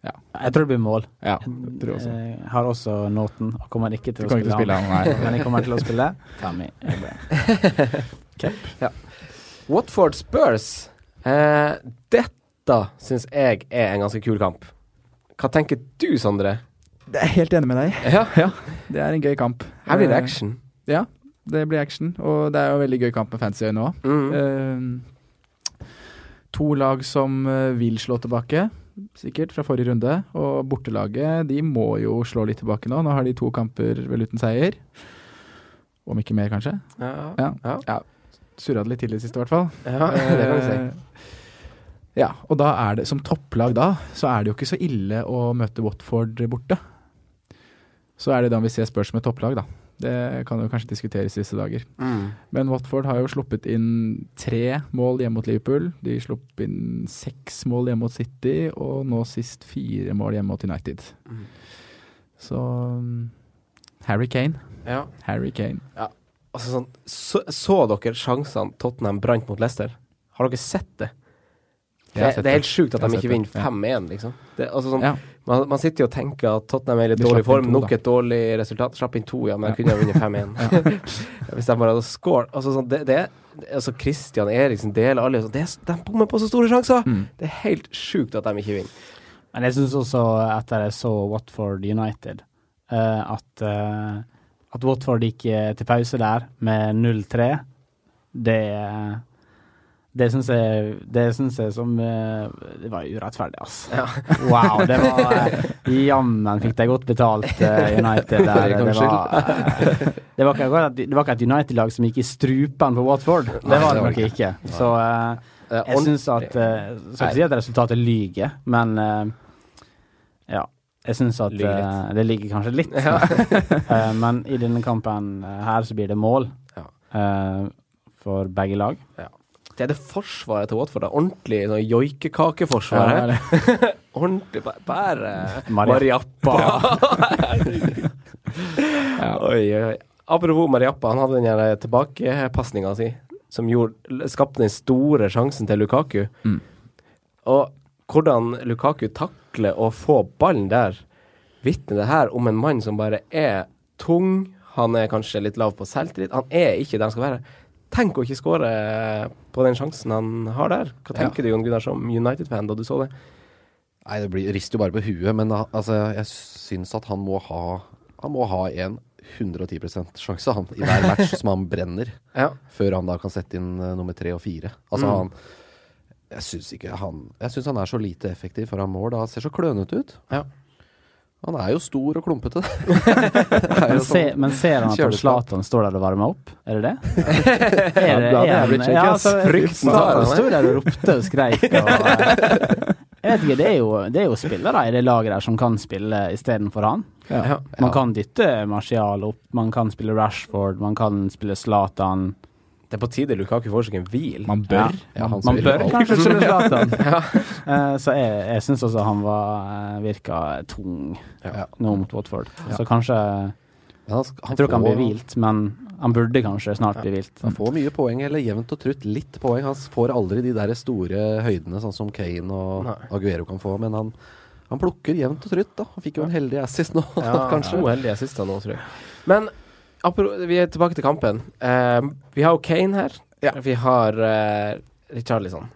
Jeg tror det blir mål. ja, jeg, tror også. Jeg har også noten og kommer ikke til å spille, ikke spille, spille han, nei. Men jeg kommer til å spille Tammy. ja. Watford Spurs. Eh, dette syns jeg er en ganske kul kamp. Hva tenker du, Sondre? Jeg er helt enig med deg. Ja, Ja, det er en gøy kamp. her blir det Eh, action. Ja, det blir action, og det er jo en veldig gøy kamp med fancy øyne òg. Mm. to lag som eh, vil slå tilbake, sikkert, fra forrige runde. Og bortelaget, de må jo slå litt tilbake nå. Nå har de to kamper vel uten seier. Om ikke mer, kanskje. Ja, Ja. ja. Ja. Surra det litt til i det siste, i hvert fall. ja det kan vi si. Eh, Ja, og da er det som topplag da, så er det jo ikke så ille å møte Watford borte. Så er det da vi ser Spurs med topplag, da. Det kan jo kanskje diskuteres i disse dager. Mm. Men Watford har jo sluppet inn tre mål hjemme mot Liverpool. De slapp inn seks mål hjemme mot City, og nå sist fire mål hjemme mot United. Mm. Så um, Harry Kane. Ja. Harry Kane. Altså sånn, så, så dere sjansene Tottenham brant mot Leicester? Har dere sett det? Det, det er helt sjukt at de ikke vinner 5-1, liksom. Det, altså sånn, Ja. man, man sitter jo og tenker at Tottenham er i litt dårlig form. to, Nok et dårlig resultat. Slapp inn to, ja, men Ja. kunne ha vunnet 5-1. Hvis de bare hadde scoret. Altså, sånn, det, det, altså Christian Eriksen deler alle sånn, det De bommer på så store sjanser! Mm. Det er helt sjukt at de ikke vinner. Men jeg syns også, etter jeg så Watford United, uh, at, uh, at Watford gikk eh, til pause der med 0-3, det det syns jeg, det synes jeg som eh, Det var urettferdig, altså. Wow. Det var eh, Jammen fikk de godt betalt, eh, United der. Det var, det var ikke det var ikke et United-lag som gikk i strupen på Watford. Det var det nok ikke. Så jeg syns at Skal ikke si at resultatet lyger, men ja. Jeg syns at det ligger kanskje litt. Men i denne kampen her så blir det mål Ja. for begge lag. Det er det forsvaret til Watford. da. Ordentlig sånn joikekakeforsvar Ja, her. det er. Ordentlig bare Mariappa. Mariappa. Oi, oi. Apropos Mariappa, han hadde den tilbakepasninga si som gjorde, skapte den store sjansen til Lukaku. Mm. Og hvordan Lukaku takler å få ballen der, vitner det her om en mann som bare er tung. Han er kanskje litt lav på selvtillit. Han er ikke der han skal være. Tenk å ikke skåre på den sjansen han har der. Hva Ja. tenker du, Jon Gunnar, som United-fan da du så det? Nei, det blir, rister jo bare på huet, men altså, jeg syns at han må ha Han må ha en 110% sjanse han, i hver match som han brenner, Ja. før han da kan sette inn uh, nummer tre og fire. Altså Mm. han Jeg syns ikke han han er så lite effektiv foran mål. Han ser så klønete ut. Ja. Han er jo stor og klumpete. Men, se, sånn- men ser han at. Zlatan står der og varmer opp? Er det det? er det? Er det ja, altså, Frykten tar han, sto der og ropte og skreik. Og, eh, Jeg vet ikke, det er jo, det er jo spillere i det laget der som kan spille istedenfor han. Ja. Man kan dytte Martial opp, man kan spille Rashford, man kan spille Zlatan. Det er på tide Lukaku får seg en hvil. Man bør. Ja, Ja, Man bør kanskje spille Zlatan. Eh, Så jeg, jeg syns også han var eh, virka tung Ja. nå mot Watford. Så kanskje han, han Jeg tror ikke han blir hvilt, men han burde kanskje snart bli hvilt. Han får mye poeng, eller jevnt og trutt litt poeng. Han får aldri de der store høydene, sånn som Kane og Nei. Aguero kan få. Men han, han plukker jevnt og trutt, da. Han fikk jo en heldig assist nå, Ja, kanskje. To heldige assister nå, tror jeg. Men vi er tilbake til kampen. Uh, vi har jo Kane her. Vi har uh, Richarlison.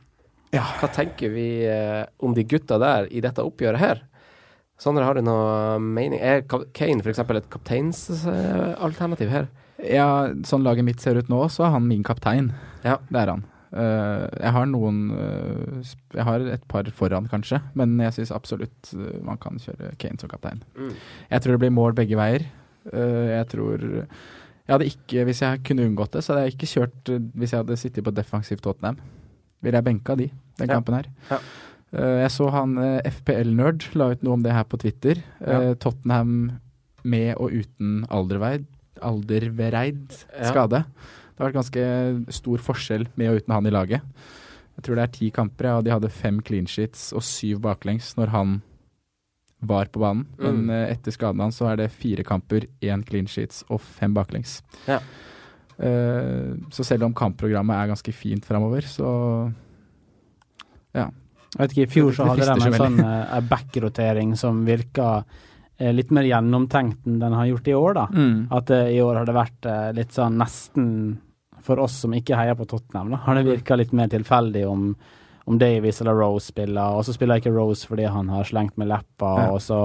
Ja. Hva tenker vi uh, om de gutta der i dette oppgjøret her? Sondre, har du noe mening? Er Ka- Kane f.eks. et kapteinsalternativ her? Ja, sånn laget mitt ser ut nå, så er han min kaptein. Ja. Det er han. Uh, jeg har noen uh, Jeg har et par foran, kanskje, men jeg syns absolutt uh, man kan kjøre Kane som kaptein. Mm. Jeg tror det blir mål begge veier. Eh, jeg tror Jeg hadde ikke, Hvis jeg kunne unngått det, så hadde jeg ikke kjørt eh, hvis jeg hadde sittet på defensivt Tottenham. Ville jeg benka de, den Ja. kampen her. Ja. Eh, jeg så han FPL-nerd la ut noe om det her på Twitter. Ja. Tottenham med og uten alderveid, aldervereid skade. Det har vært ganske stor forskjell med og uten han i laget. Jeg tror det er ti kamper, og de hadde fem clean sheets og syv baklengs når han var på banen. Men Mm. eh, etter skaden hans så er det fire kamper, én clean sheets og fem baklengs. Ja. Uh, så selv om kampprogrammet er ganske fint framover, så ja. Jeg vet ikke, I fjor så hadde de en sånn uh, backrotering som virka uh, litt mer gjennomtenkt enn den har gjort i år. da. mm. At uh, i år har det vært litt sånn nesten For oss som ikke heier på Tottenham, da, har det virka litt mer tilfeldig om, om Davies eller Rose spiller. Og så spiller ikke Rose fordi han har slengt med leppa, Ja. og så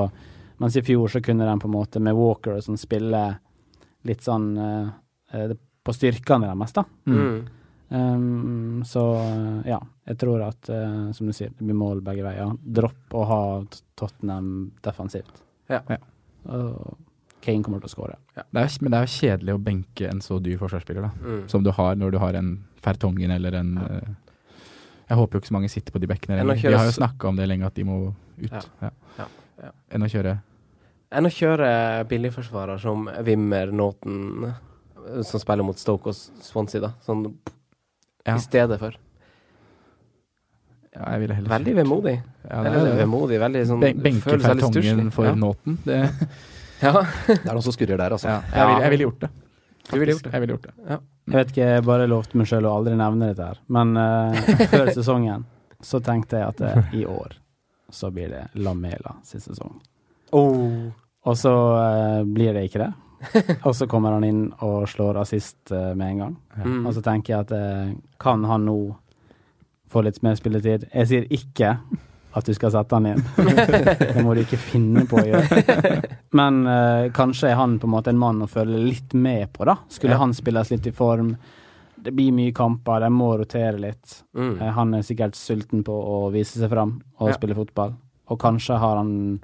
Mens i fjor så kunne den på en måte med Walker og sånn spille litt sånn eh, eh, på styrkene deres, da. Mm. Um, så ja, jeg tror at, eh, som du sier, det blir mål begge veier. Dropp å ha Tottenham defensivt. Ja. Ja. Og Kane kommer til å skåre. det er, men det er jo kjedelig å benke en så dyr forsvarsspiller, da. Mm. Som du har når du har en Fertongen eller en eh, Jeg håper jo ikke så mange sitter på de bekkene. Enn kjøre Vi har jo snakka om det lenge, at de må ut. Ja. Ja. Ja. Ja. Enn å kjøre Enn å kjøre billigforsvarer som Wimmer, Nåten, eh, som spiller mot Stoke og Swansea, da. Sånn Ja. i stedet for. Ja, jeg ville heller Veldig vemodig. Ja, det er det. vemodig, veldig sånn Ben- Benke føles veldig Fertongen stusslig. for ja. Nåten. Det, Ja, Det er noe som skurrer der, altså. ja. Jeg ville ville gjort det. Du ville gjort det. Jeg ville gjort det. Jeg vet ikke, jeg bare lovte meg sjøl å aldri nevne dette her, men uh, før sesongen så tenkte jeg at eh, i år så blir det Lamela sin sesong. Oh. Og så uh, blir det ikke det. Og så kommer han inn og slår assist med en gang. Mm. Og så tenker jeg at kan han nå få litt mer spilletid? Jeg sier ikke at du skal sette han inn. det må du ikke finne på å gjøre. Men eh, kanskje er han på en måte en mann å følge litt med på, da. Skulle Ja. han spilles litt i form. Det blir mye kamper, de må rotere litt. Mm. Eh, han er sikkert sulten på å vise seg fram og Ja. spille fotball. Og kanskje har han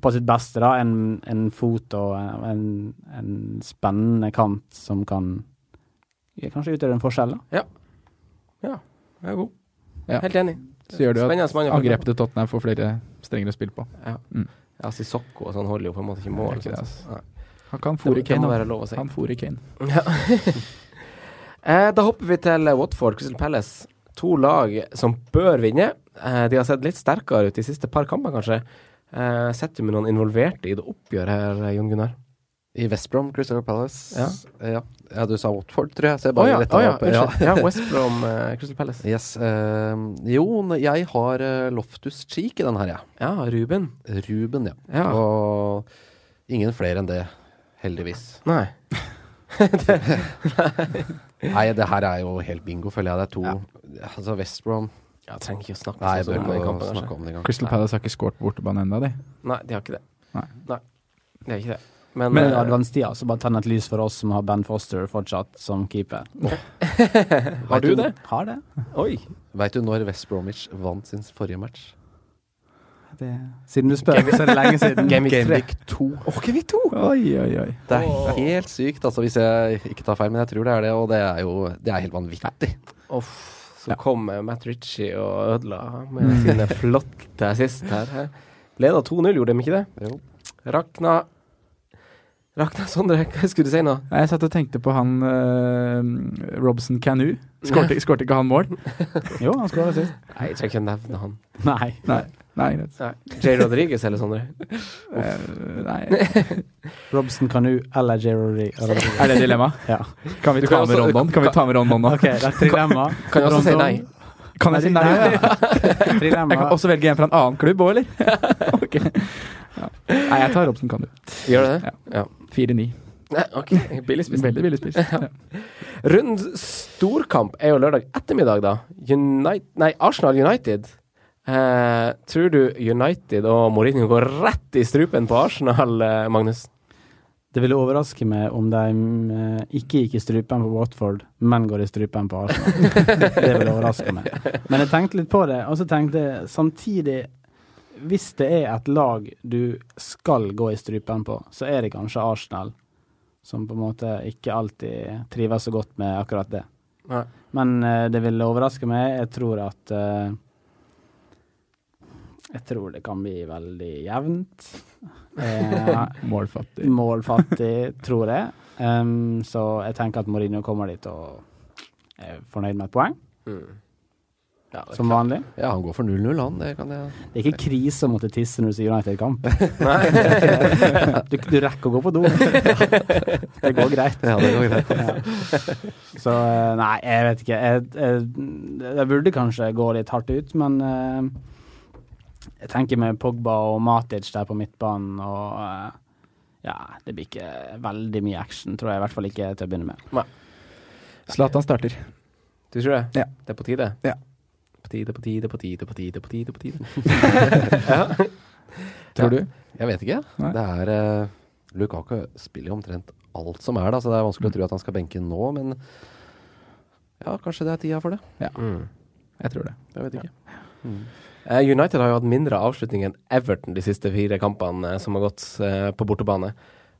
på sitt beste da en, en fot og en, en spennende kant som kan kanskje utgjøre en forskjell. da. Jeg er god. Ja. Helt enig. Så gjør det jo at angrepet til Tottenham får flere strengere spill på. Ja, Sissoko og sånn holder jo på en måte ikke mål. Ikke sånn. Han kan fòre Kane. si. Han fòrer Kane. Eh, da hopper vi til Watford, Crystal Palace. To lag som bør vinne. Eh, de har sett litt sterkere ut de siste par kampene, kanskje. Eh, Setter du med noen involverte i det oppgjøret her, Jon Gunnar? I West Brom, Crystal Palace. Ja. Ja. ja, du sa Watford, tror jeg. Så jeg bare ja, rettet ja, opp. Ja. Ja, West Brom, eh, Crystal Palace. Yes. Uh, jo, jeg har uh, Loftus Cheek i den her, jeg. Ja, Ruben. Ja. Ruben, ja. Ja. Og ingen flere enn det, heldigvis. Nei. Nei, det her er jo helt bingo, føler jeg. Det er to Altså, West Brom Ja, trenger ikke å snakke Nei, sånn, om det i kampen, snakke om det engang. Crystal Palace har ikke skåret bortebane ennå, de. Nei, de har ikke det. Nei. De har ikke det. Men, Men i eh, adventstida så bare tenn et lys for oss som har Ben Foster fortsatt som keeper. har du det? Har det. Oi. Veit du når West Bromwich vant sin forrige match? det. Siden du spør, så er det lenge siden. Game Week 3. Gameweek 2. Oh, Game Week 2! Oi, oi, oi. Det er helt sykt, altså, hvis jeg ikke tar feil, men jeg tror det er det, og det er jo det er helt vanvittig. Uff, Så kom eh, Matt Ritchie og ødela med sine flotte assist her. Leda 2-0, gjorde de ikke det? Jo. Rakna Rakna Sondre, hva skulle du si nå? Jeg satt og tenkte på han uh, Robson Canu. Skårte skårte ikke han mål? Jo, han skåra sist. Nei, jeg trenger ikke nevne han. Nei. Nei. Nei, greit. Nei. J. Rodriguez eller Sondre? Uh, nei. Robson Canu eller J. Rodriguez. Er det dilemma? Ja. Kan vi ta kan med også- Rondon? Kan vi ta med Rondon nå? OK, det er trilemma. Kan jeg også si nei? Kan jeg si nei? Ja. Jeg kan også velge en fra en annen klubb òg, eller? okay. Ja. Nei, jeg tar Robson Canu. Gjør det det? Ja. 4-9. Nei, OK. Billig spist. Veldig billig spist. Ja. Rund storkamp er jo lørdag ettermiddag, da. United, nei, Arsenal United. Eh, tror du United og Mourinho går rett i strupen på Arsenal, eh, Magnus? Det ville overraske meg om de eh, ikke gikk i strupen på Watford, men går i strupen på Arsenal. det ville overraske meg. Men jeg tenkte litt på det, og så tenkte jeg samtidig Hvis det er et lag du skal gå i strupen på, så er det kanskje Arsenal, som på en måte ikke alltid trives så godt med akkurat det. Nei. Men uh, det ville overraske meg. Jeg tror at uh, Jeg tror det kan bli veldig jevnt. Uh, Målfattig. målfattig, tror jeg. Um, så jeg tenker at Mourinho kommer dit og er fornøyd med et poeng, Mm. Ja, som vanlig. Ja, han går for 0-0, han. Det kan jeg Det er ikke krise å måtte tisse når du sier United-kamp. Du, du rekker å gå på do. Det går greit. Ja, det går greit. Ja. Så eh, nei, jeg vet ikke. Jeg, jeg, jeg burde kanskje gå litt hardt ut, men eh, jeg tenker med Pogba og Matic der på midtbanen og eh, Ja, det blir ikke veldig mye action, tror jeg i hvert fall ikke til å begynne med. Zlatan starter. Du tror det? Ja. Det er på tide? Ja. På tide, på tide, på tide, på tide, på tide. på tide. ja. Tror du? Jeg vet ikke. Nei. Det er uh, Lukaku spiller jo omtrent alt som er, da, så det er vanskelig å tro at han skal benke nå, men ja, kanskje det er tida for det. Mm. Jeg tror det. Jeg vet ikke. Mm. Eh, United har jo hatt mindre avslutning enn Everton de siste fire kampene eh, som har gått uh, på bortebane.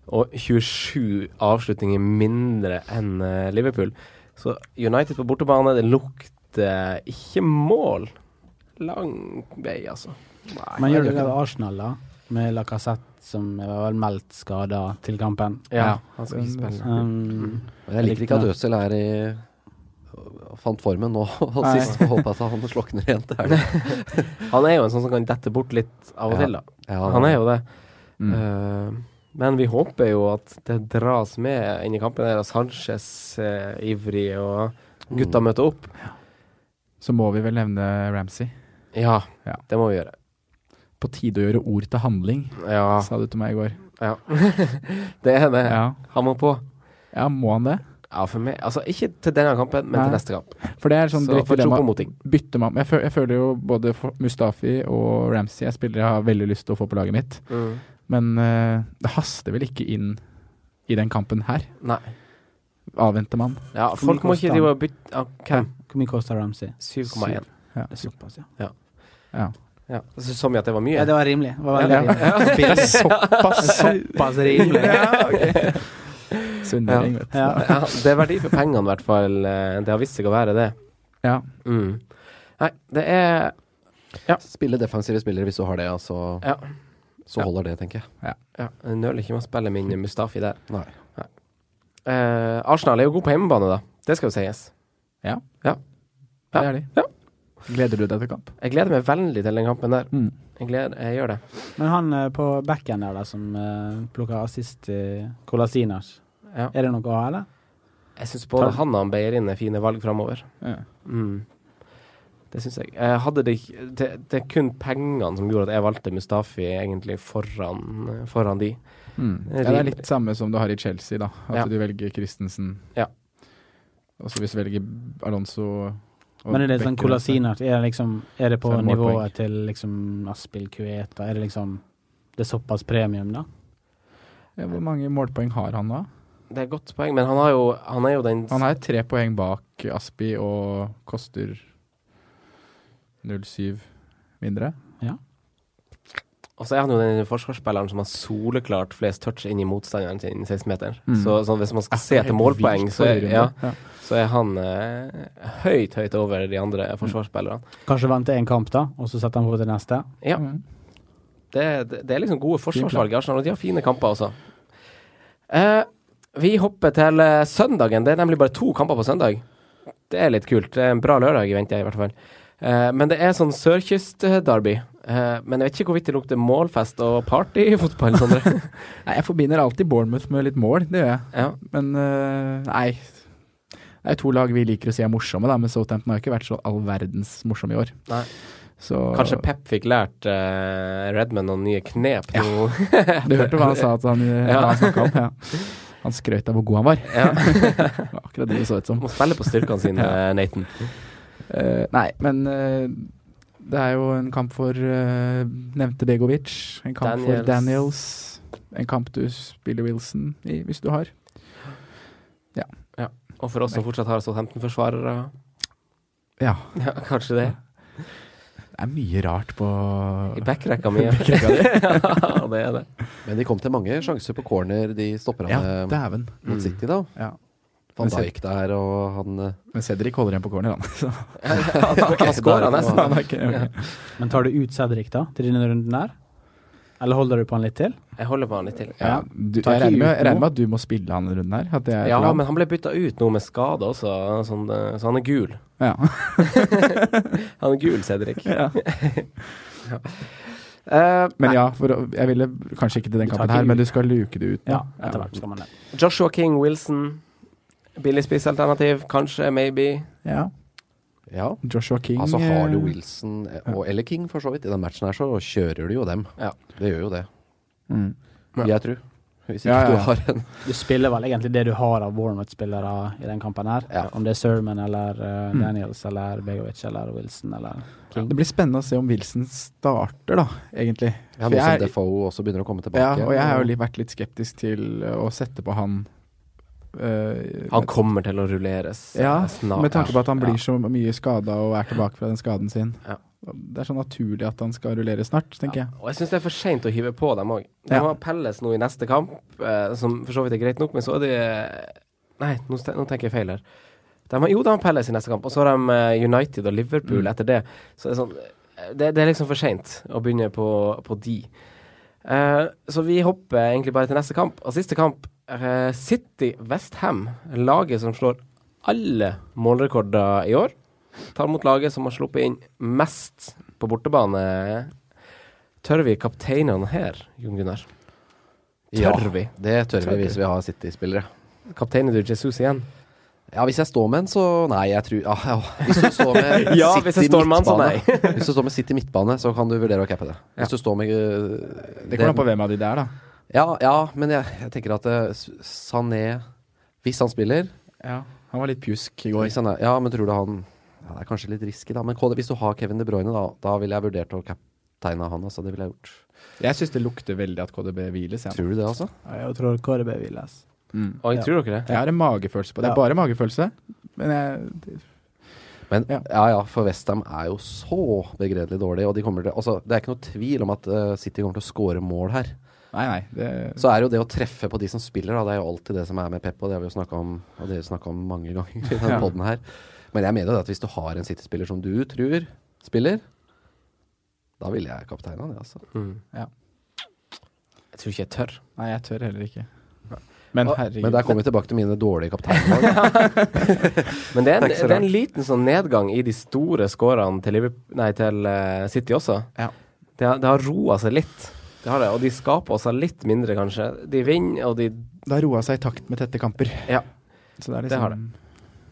Og 27 avslutninger mindre enn uh, Liverpool. Så United på bortebane, det lukter ikke mål. Lang vei, altså. Nei, Men gjør det det Arsenal, da? Med Lacassette, som var vel meldt skada til kampen. Ja, han skal ikke spille. Um, jeg liker ikke at Øzil er i Fant formen nå og sist. og Håper at han slokner igjen. til helga. Han er jo en sånn som kan dette bort litt av og Ja. til, da. Ja, Han er jo det. Mm. Uh, men vi håper jo at det dras med inn i kampen. Der, og Sanchez eh, ivrig, og gutta Mm. møter opp. Så må vi vel nevne Ramsey. Ja, Ja. det må vi gjøre. På tide å gjøre ord til handling, Ja. sa du til meg i går. ja. det er det. Ja, Han må på. ja må han det? Ja, for meg Altså, ikke til denne kampen, men Nei. til neste kamp. For det er sånn på dilemma. moting. Bytter man jeg, jeg føler jo både Mustafi og Ramsey er spillere jeg har veldig lyst til å få på laget mitt. Mm. Men uh, det haster vel ikke inn i den kampen her. Nei. Avventer man. Ja, folk mye må ikke drive og bytte ja, Hvem? Hvor mye koster Ramsey? 7,1. Ja. Det er såpass, ja. ja. Ja. Så så i at det var mye. Ja, det var rimelig. Det var veldig Ja. rimelig. Billig. Såpass Såpass rimelig. sunnmøring, vet du. Ja. Ja, det er verdi for pengene, i hvert fall. Eh, Det har vist seg å være det. Ja. Mm. Nei, det er Spille defensive spillere hvis du har det, altså, Ja. så Ja. holder det, tenker jeg. ja jeg nøler ikke med å spille min Mustafi der. Nei. Eh, Arsenal er jo god på hjemmebane, da. Det skal jo sies. Ja. Ja. Det er de. Ja. Gleder du deg til kamp? Jeg gleder meg veldig til den kampen der. Mm. Jeg, gleder, jeg gjør det. Men han eh, på backen der da, som uh, plukker assist til Kolasinas, Ja. er det noe å ha, eller? Jeg syns både han og Beirin er fine valg framover. Ja. Mm. Det syns jeg. jeg hadde det, det, det er kun pengene som gjorde at jeg valgte Mustafi egentlig foran, foran de. Mm. Det er Ja, det er litt samme som du har i Chelsea, da. At Ja. du velger Christensen. Ja. Og så hvis du velger Alonso og Men er det sånn Becker, er det liksom Er det på nivået til liksom Aspil Kueta? Er det liksom Det er såpass premium, da? Ja, hvor mange målpoeng har han da? Det er et godt poeng, men han, har jo, han er jo den Han er tre poeng bak Aspi og koster 0,7 mindre. Og så er han jo den forsvarsspilleren som har soleklart flest touch inn i motstanderen sin 16-meter. Mm. Så så, hvis man skal se er helt målpoeng, så er, ja, Ja. så er han eh, høyt, høyt over de andre forsvarsspillerne. Kanskje vente en kamp, da, og så setter han på til neste. Ja. Mm. Det, det, det er liksom gode forsvarsvalg i Arsenal, og de har fine kamper også. Eh, vi hopper til eh, søndagen. Det er nemlig bare to kamper på søndag. Det er litt kult. Det er en bra lørdag, venter jeg i hvert fall. Eh, men det er sånn sørkyst-derby. Men jeg vet ikke hvorvidt det lukter målfest og party i fotball, Sondre. Nei, jeg forbinder alltid Bournemouth med litt mål, det gjør jeg. ja. Men øh, nei. Det er to lag vi liker å si er morsomme, da, men Southampton har ikke vært så all verdens morsomme i år. Nei. Så Kanskje Pep fikk lært uh, Redman noen nye knep Ja. nå. Du hørte hva han sa at han, Ja. snakka om? Ja. Han skrøt av hvor god han var. ja. Akkurat det det så ut som. Må spille på styrkene sine. Nathan. Uh, nei, men eh, det er jo en kamp for uh, nevnte Begovic. En kamp for Daniels. Daniels. En kamp du spiller Wilson i, hvis du har. Og for oss som fortsatt har Southampton-forsvarere, Ja. ja, kanskje det. Det er mye rart på I backrekka mi. Back ja, det er det. Men de kom til mange sjanser på corner, de stopper Ja, dæven. mot City, da. Ja. Van Men Dijk der, og han eh, Men Cedric holder igjen på corner, han. Så. Han skåra nesten. Men tar du ut Cedric da, til denne runden der? Eller holder du på han litt til? Jeg holder på han litt til. Ja, du, jeg, regner med, jeg regner med at du må spille han runden her. At det er Ja, men han ble bytta ut nå med skade også, sånn, eh, så han er gul. ja. Han er gul, Cedric. ja. Eh, Men ja, for, jeg ville kanskje ikke til den kampen her, men du skal luke det ut. nå. Ja, etter hvert skal man det. Joshua King Wilson. Billig spissalternativ, kanskje, maybe. Ja. Ja. Joshua King Altså har du eh, Wilson eh, og eller King for så vidt i den matchen her, så kjører du jo dem. Ja. Det gjør jo det, Mm. Jeg tror. Hvis ikke Ja, ja, ja. du har en Du spiller vel egentlig det du har av Warnock-spillere i den kampen her. Ja. Om det er Sermon eller Mm. Daniels eller Begovic eller Wilson eller King. Det blir spennende å se om Wilson starter, da, egentlig. Ja, nå som Defoe også begynner å komme Ja, tilbake. og jeg har jo vært litt skeptisk til uh, å sette på han uh, Han kommer til å rulleres eh, Ja, snart. med tanke på at han Ja. blir så mye skada og er tilbake fra den skaden sin. Ja. Det er så naturlig at han skal rulleres snart, tenker jeg. Og jeg syns det er for seint å hive på dem òg. De Ja. har Pelles nå i neste kamp, eh, som for så vidt er greit nok, men så er det Nei, nå, nå tenker jeg feil her. De har, jo, de har Pelles i neste kamp, og så har de eh, United og Liverpool Mm. etter det. Så det er sånn Det, det er liksom for seint å begynne på, på de. Eh, så vi hopper egentlig bare til neste kamp. Og siste kamp, uh, City-Westham. Laget som slår alle målrekorder i år. Tar mot laget som har sluppet inn mest på bortebane. Tør vi kapteinene her, Jon Gunnar? Ja, vi? det tør Tør vi? vi hvis vi har City-spillere. Kapteiner du Jesus igjen? Ja, hvis jeg står med en, så nei, jeg tror ja, ja. Hvis du står med Ja, City hvis jeg står med en, så midtbane- Hvis du står med City midtbane, så kan du vurdere å cappe det. Hvis Ja. du står med uh, Det kommer an på hvem av de det er, da. Ja, ja, men jeg, jeg tenker at uh, Sané Hvis han spiller Ja, Han var litt pjusk i går. hvis han er, Ja, men tror du han ja, Det er kanskje litt risky, da. Men KD, hvis du har Kevin De Bruyne, da, da ville jeg vurdert å kapteine han. Altså, det ville jeg gjort. Jeg syns det lukter veldig at KDB hviles. jeg. Tror du det, altså? Ja, Jeg tror KDB hviles. Mm. Og jeg tror dere det? Jeg har en magefølelse på det. Det Ja. er bare magefølelse. Men jeg Men Ja. ja, ja, for Westham er jo så begredelig dårlig. Og de kommer til, altså, det er ikke noe tvil om at uh, City kommer til å skåre mål her. Nei, nei. Det, Så er jo det å treffe på de som spiller, da. Det er jo alltid det som er med Pep, og det har vi jo snakka om, og dere snakka om mange ganger i denne Ja. poden her. Men jeg mener jo at hvis du har en City-spiller som du tror spiller, da ville jeg kapteina det, altså. Mm. Ja. Jeg tror ikke jeg tør. nei, jeg tør heller ikke. Men herregud. Men der kommer vi tilbake til mine dårlige kapteinvalg. Men det er, en, Det er en liten sånn nedgang i de store scorene til, nei, til uh, City også. Ja. Det, har- det har roa seg litt. Det har det, og de skaper seg litt mindre, kanskje. De vinner, og de Det har roa seg i takt med tette kamper. Ja. Så det er liksom Det har det.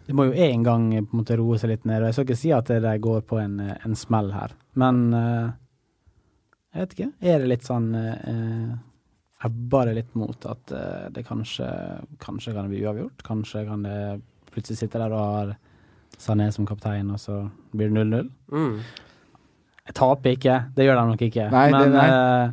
Det må jo en gang på en måte roe seg litt ned. og Jeg skal ikke si at de går på en, eh, en smell her, men uh, jeg vet ikke. Er det litt sånn uh, Jeg bare litt mot at eh, det kanskje Kanskje kan det bli uavgjort. Kanskje kan det plutselig sitte der og har Sané som kaptein, og så blir det 0-0. mm. Jeg taper ikke, det gjør de nok ikke. Nei, det- men nei. eh,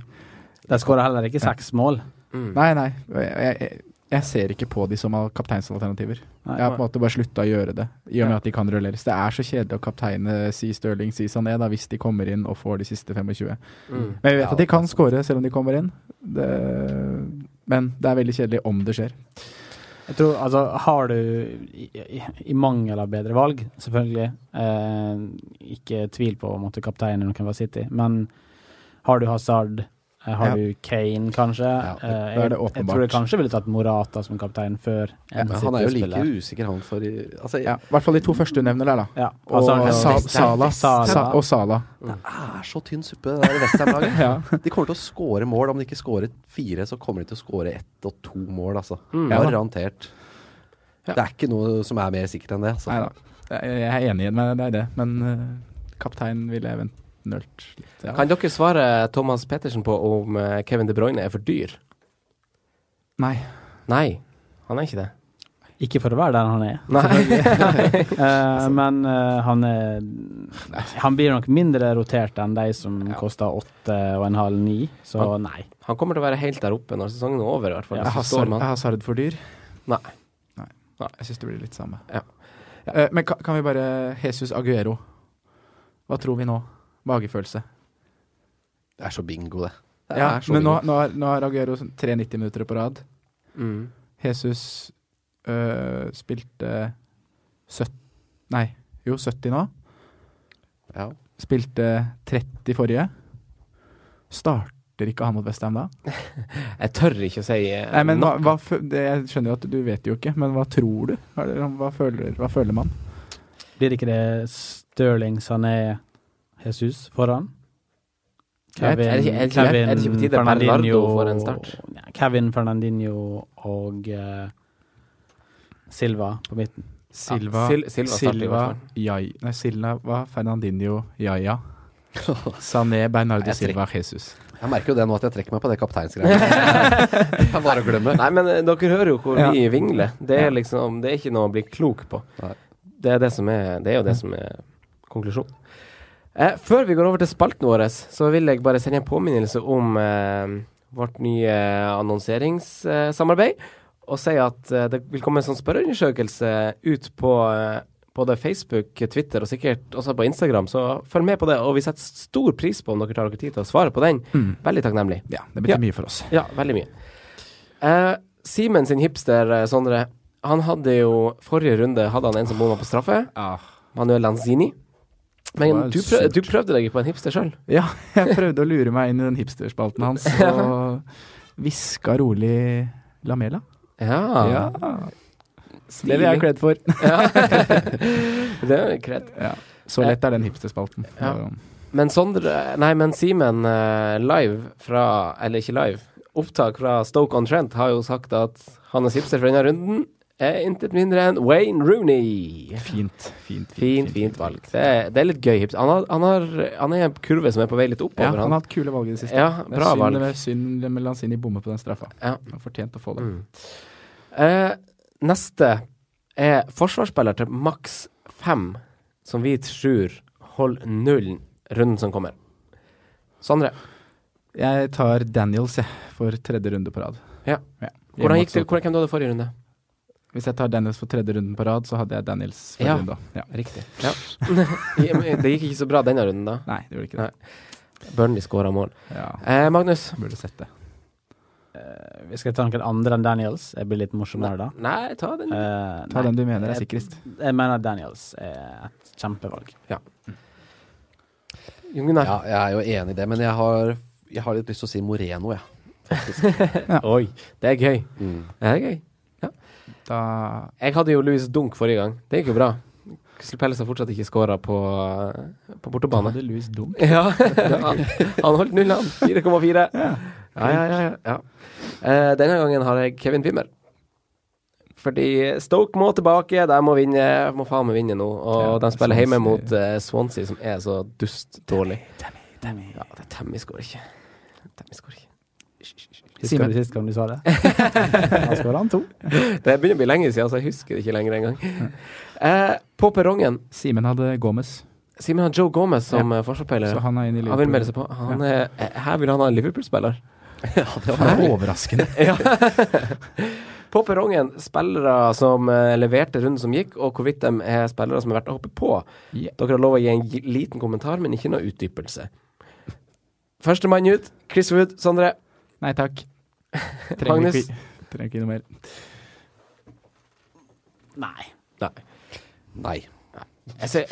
de skårer heller ikke seks mål. Mm. Nei, nei. Jeg, jeg, jeg ser ikke på de som al- kapteinsalternativer. Nei. Jeg har på en måte bare slutta å gjøre det, i og med at de kan rulleres. Det er så kjedelig å kapteine si Stirling, si Sané, da, hvis de kommer inn og får de siste 25. Mm. Men vi vet Ja, at de kan score selv om de kommer inn. Det, men det er veldig kjedelig om det skjer. Jeg tror, altså, har du, i, i, i mangel av bedre valg, selvfølgelig eh, Ikke tvil på at du kapteinen noen var City, men har du Hazard, har Ja. du Kane, kanskje Ja, eh, er jeg, jeg tror jeg kanskje ville tatt Morata som kaptein før en Men han er jo like usikker, han, for i- Altså, Ja, I hvert fall de to første du nevner der, da. Ja, Og Sala, Sala. Sa og Sala. det er så tynn suppe, det der Westham-laget. Ja. De kommer til å score mål. Om de ikke scorer fire, så kommer de til å score ett og to mål, altså. Mm. Garantert. Det er ikke noe som er mer sikkert enn det. Altså. Nei da. Jeg er enig med deg i det, men uh, kaptein ville jeg eventuelt litt. Ja. Kan dere svare Thomas Pettersen på om eh, Kevin De Bruyne er for dyr? Nei. Nei, han er ikke det. Ikke for å være der han er, Nei. uh, men uh, han er Han blir nok mindre rotert enn de som koster åtte og en halv, ni, så nei. Han kommer til å være helt der oppe når sesongen er over, i hvert fall. Ja, jeg har Sard for dyr? Nei. Jeg syns det blir litt samme. Ja. Uh, men kan, kan vi bare Jesus Aguero. Hva tror vi nå? Magefølelse. Det er så bingo, det. det Ja, er men bingo. nå, nå har Aguero 3,90 minutter på rad. Mm. Jesus øh, spilte 70 Nei, jo 70 nå. Ja. Spilte 30 forrige. Starter ikke han mot Westham da? Jeg tør ikke å si eh, Nei, men hva, hva, det, Jeg skjønner jo at du vet jo ikke, men hva tror du? Hva, er hva, føler, hva føler man? Blir ikke det Stirling, Sané, Jesus foran? Er det ikke- er det ikke- er det ikke på tide Bernardo får en start? Ja, Kevin Fernandinho og uh, Silva på midten. Silva, Sil- Silva Silva. Jai, nei, Silva, Fernandinho, Jaja. Sané, Bernardo Silva, Jesus. Jeg merker jo det nå at jeg trekker meg på det kapteinsgreiene. bare å glemme. Nei, men eh, dere hører jo hvor Ja. vi vingler. Det er liksom Det er ikke noe å bli klok på. Nei. Det er, det som er, det er jo det som er konklusjonen. Eh, før vi går over til spalten vår, så vil jeg bare sende en påminnelse om eh, vårt nye annonseringssamarbeid. Og si at eh, det vil komme en sånn spørreundersøkelse ut på eh, både Facebook, Twitter og sikkert også på Instagram, så følg med på det. Og vi setter stor pris på om dere tar dere tid til å svare på den. Veldig takknemlig. Ja, det betyr Ja. mye for oss. Ja, veldig mye. Eh, Simen sin hipster, eh, Sondre, han hadde jo Forrige runde hadde han en som bomma på straffe. Manuel Lanzini. Men du, prøv, du prøvde deg på en hipster sjøl. Ja, jeg prøvde å lure meg inn i den hipsterspalten hans, og hviska rolig Lamela. Ja. Ja. Det vil jeg kred for. det er kred. Ja. Så lett er den hipsterspalten. Ja. Men Sondre Nei, men Simen eh, live fra Eller ikke live. Opptak fra Stoke on Trent har jo sagt at hans hipster for denne runden er intet mindre enn Wayne Rooney. Fint, fint, Fint, fint fint valg. Det er, det er litt gøy hipster. Han, har, han, har, han er en kurve som er på vei litt oppover. Ja, han har hatt kule valg i det siste. Ja, det bra er valg. synd, med synd med Lanzini bomme på den straffa. Ja. Han har fortjent å få det. Mm. Eh, neste er forsvarsspiller til maks fem, som vi tror holder nullen runden som kommer. Sondre, Jeg tar Daniels, jeg, for tredje runde på rad. Ja. hvordan gikk det? Hvordan, hvem du hadde forrige runde? Hvis jeg tar Daniels for tredje runden på rad, så hadde jeg Daniels forrige Ja. runde. Ja. Riktig. Ja. det gikk ikke så bra denne runden, da. Nei, det gjorde ikke det. Burnley skåra mål. Ja, Eh, Magnus? burde sett det. Eh, vi skal ta noen andre enn Daniels. Jeg blir litt morsommere da. Nei, ta den. Eh, Ta nei. den du mener er Jeg- sikrest. Jeg mener Daniels er et kjempevalg. Jon Jungen, Ja, jeg er jo enig i det, men jeg har, jeg har litt lyst til å si Moreno, jeg. Oi, det er gøy. Mm. Det er gøy. Da Jeg hadde jo Louis Dunk forrige gang. Det gikk jo bra. Crystal Palace har fortsatt ikke skåra på, på bortebane. hadde Louis Dunk. Ja, han, han holdt null, han. 4,4. Ja, ja, ja. ja, ja. Uh, denne gangen har jeg Kevin Wimmer. Fordi Stoke må tilbake, de må vinne. Må faen meg vinne nå. Og Ja, de spiller hjemme mot uh, Swansea, som er så dust dårlig. Ja, det er Tammy skårer ikke. Tammy skårer ikke. Husker du sist gang du sa det? Han skåra han to. Det begynner å bli lenge siden, så jeg husker det ikke lenger engang. Eh, på perrongen Simen hadde Gomez, Simen har Joe Gomez som ja. forsvarsspiller. så han er inne i Han vil melde seg på. Han er, eh, her vil han ha en Liverpool-spiller. ja, Det var overraskende. Ja. På perrongen spillere som eh, leverte runden som gikk, og hvorvidt de er spillere som er verdt å hoppe på. Yeah. Dere har lov å gi en liten kommentar, men ikke noe utdypelse. Førstemann ut, Chris Wood. Sondre. Nei takk. Magnus? ikke, trenger ikke noe mer. Nei. Nei. Nei. Jeg ser,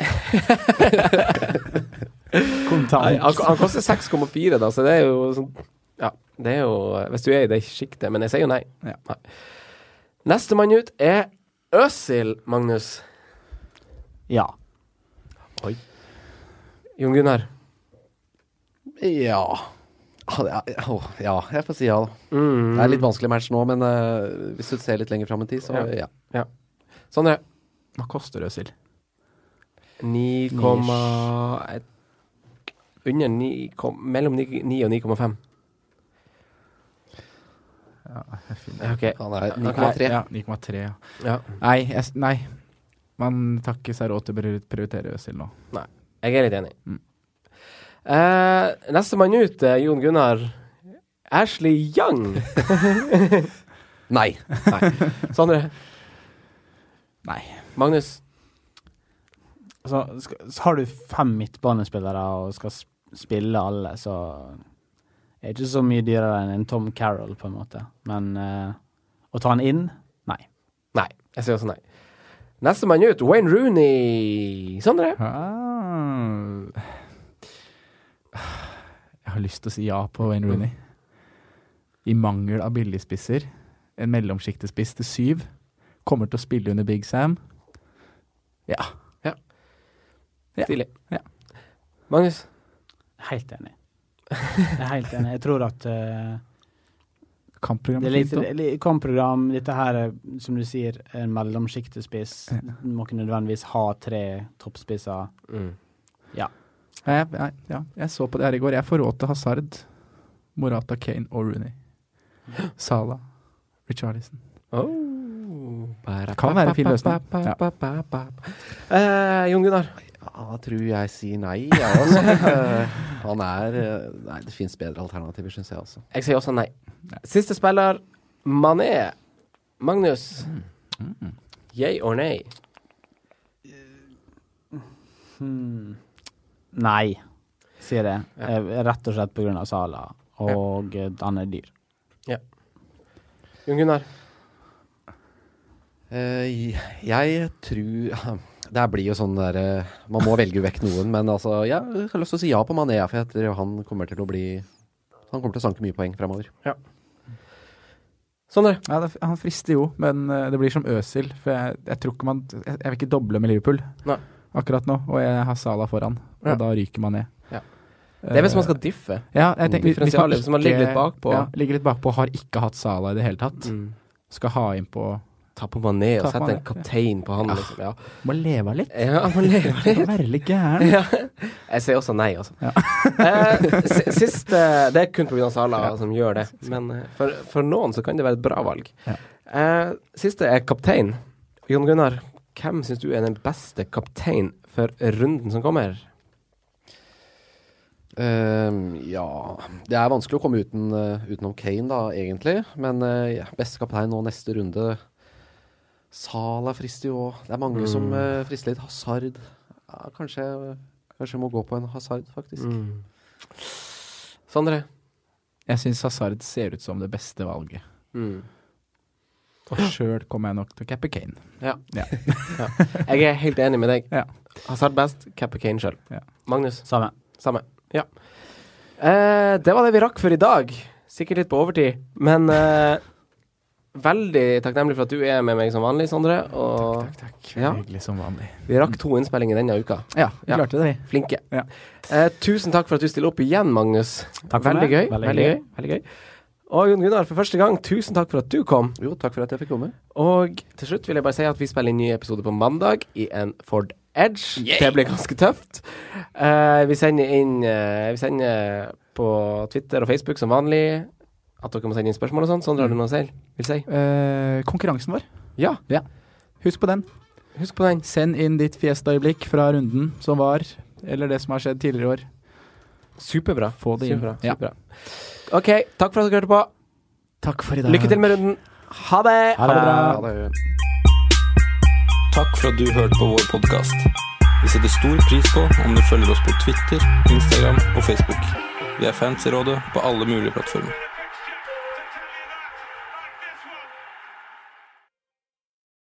Kontant. nei han, han koster 6,4, da, så det er jo sånn Ja, det er jo Hvis du er i det sjiktet. Men jeg sier jo nei. Ja. nei. Nestemann ut er Øsil, Magnus. Ja. Jon Gunnar. Ja. Ja, jeg får si ja, da. Mm. Det er litt vanskelig match nå, men uh, hvis du ser litt lenger fram i tid, så Ja. ja. Sondre. Hva koster Øsil? 9, et- under 9, mellom 9, 9 og 9,5. Ja, jeg finner Ja, Han er 9,3. Ja, 9,3. Ja. Ja. Nei, jeg, nei. Man tar ikke seg råd til å prioritere Øsil nå. Nei, Jeg er litt enig. Mm. Eh, Nestemann ut er Jon Gunnar. Ashley Young. Nei. Sondre. Nei. Magnus. Så, skal, så har du fem midtbanespillere og skal spille alle, så er det ikke så mye dyrere enn en Tom Carroll, på en måte. Men uh, å ta han inn nei. Nei. Jeg sier også nei. Nestemann ut, Wayne Rooney. Sondre. Ah. Jeg har lyst til å si ja på Wayne Rooney. I mangel av billigspisser, en mellomsjiktespiss til syv, kommer til å spille under Big Sam. Ja. Ja. Stilig. Ja. Magnus. Helt enig. Jeg er helt enig. Jeg tror at uh, Kampprogram det er litt, fint òg. kampprogram. Dette her er, som du sier, en mellomsjiktespiss. Du må ikke nødvendigvis ha tre toppspisser. Mm. Ja, ja, ja, jeg så på det her i går. Jeg får råd til Hazard, Morata, Kane og Rooney. Salah, Richarlison. Oh. Kan være en fin løsning. Ja. Eh, Jon Gunnar. Ja, tror jeg sier nei, jeg også. Eh, Han er eh, Nei, det fins bedre alternativer, syns jeg også. Jeg sier også nei. Siste spiller, Mané. Magnus. Yay or nay? Hmm. Nei, sier jeg. Ja. Rett og slett av Sala, og ja. han er dyr. Jon Gunnar. Uh, jeg tror Det blir jo sånn der eh, Man må velge vekk noen, men altså Jeg har lyst til å si ja på Mané, for jeg tror han kommer til å bli Han kommer til å sanke mye poeng fremover. Ja. Sondre. Ja, det, han frister jo, men eh, det blir som Øsil. For jeg, jeg tror ikke man jeg, jeg vil ikke doble med Liverpool Nei. Akkurat nå, og jeg har Sala foran. Ja. Og da ryker man ned. Ja. Det er hvis man skal diffe. Ja, jeg tenker, hvis- man ikke, hvis man ligger litt bakpå. Ja, ligger litt bakpå, har ikke hatt Sala i det hele tatt. Mm. Skal ha inn på Ta på Mané og sette en kaptein på han, liksom. Ja, Må leve litt. ja må leve litt. Være litt gæren. Ja. Jeg sier også nei, altså. Ja. eh, si- siste Det er kun pga. Sala som gjør det, men eh, for, for noen så kan det være et bra valg. Ja. Eh, siste er kaptein. Jon Gunnar, hvem syns du er den beste kaptein for runden som kommer? Uh, ja Det er vanskelig å komme uten, uh, utenom Kane, da, egentlig. Men uh, ja, beste kaptein nå neste runde Sala frister jo òg. Det er mange som uh, frister litt. Hazard ja, kanskje, kanskje jeg må gå på en Hazard, faktisk. Sondre? Jeg syns Hazard ser ut som det beste valget. Mm. Og sjøl kommer jeg nok til å cappe Kane. Ja. Ja. ja. Jeg er helt enig med deg. Ja. Hazard best, Cappe Kane sjøl. Ja. Magnus? Samme. Samme. Ja. Eh, det var det vi rakk for i dag. Sikkert litt på overtid, men eh, veldig takknemlig for at du er med meg som vanlig, Sondre. Og Takk, takk. Ja. Hyggelig som vanlig. vi rakk to innspillinger denne uka. Ja, vi Ja. klarte det, vi. Flinke. Ja. Eh, tusen takk for at du stiller opp igjen, Magnus. Takk for veldig meg. gøy. Veldig Veldig gøy. Veldig gøy. Og Jon Gunnar, for første gang, tusen takk for at du kom. Jo, takk for at jeg fikk komme. Og til slutt vil jeg bare si at vi spiller en ny episode på mandag i en Ford Edge. Det blir ganske tøft. Uh, vi sender inn uh, Vi sender på Twitter og Facebook som vanlig at dere må sende inn spørsmål og sånn. Sondre, har du noe selv? Vil si? Uh, konkurransen vår, Ja, husk på den. husk på den. Send inn ditt fiesta-øyeblikk fra runden som var, eller det som har skjedd tidligere i år. Superbra. Få det inn. Superbra. Ja. OK, takk for at dere hørte på. Takk for i dag. Lykke til med runden. Ha det! Ha det bra. Ha det. Takk for at du hørte på vår podkast. Vi setter stor pris på om du følger oss på Twitter, Instagram og Facebook. Vi er fans i rådet på alle mulige plattformer.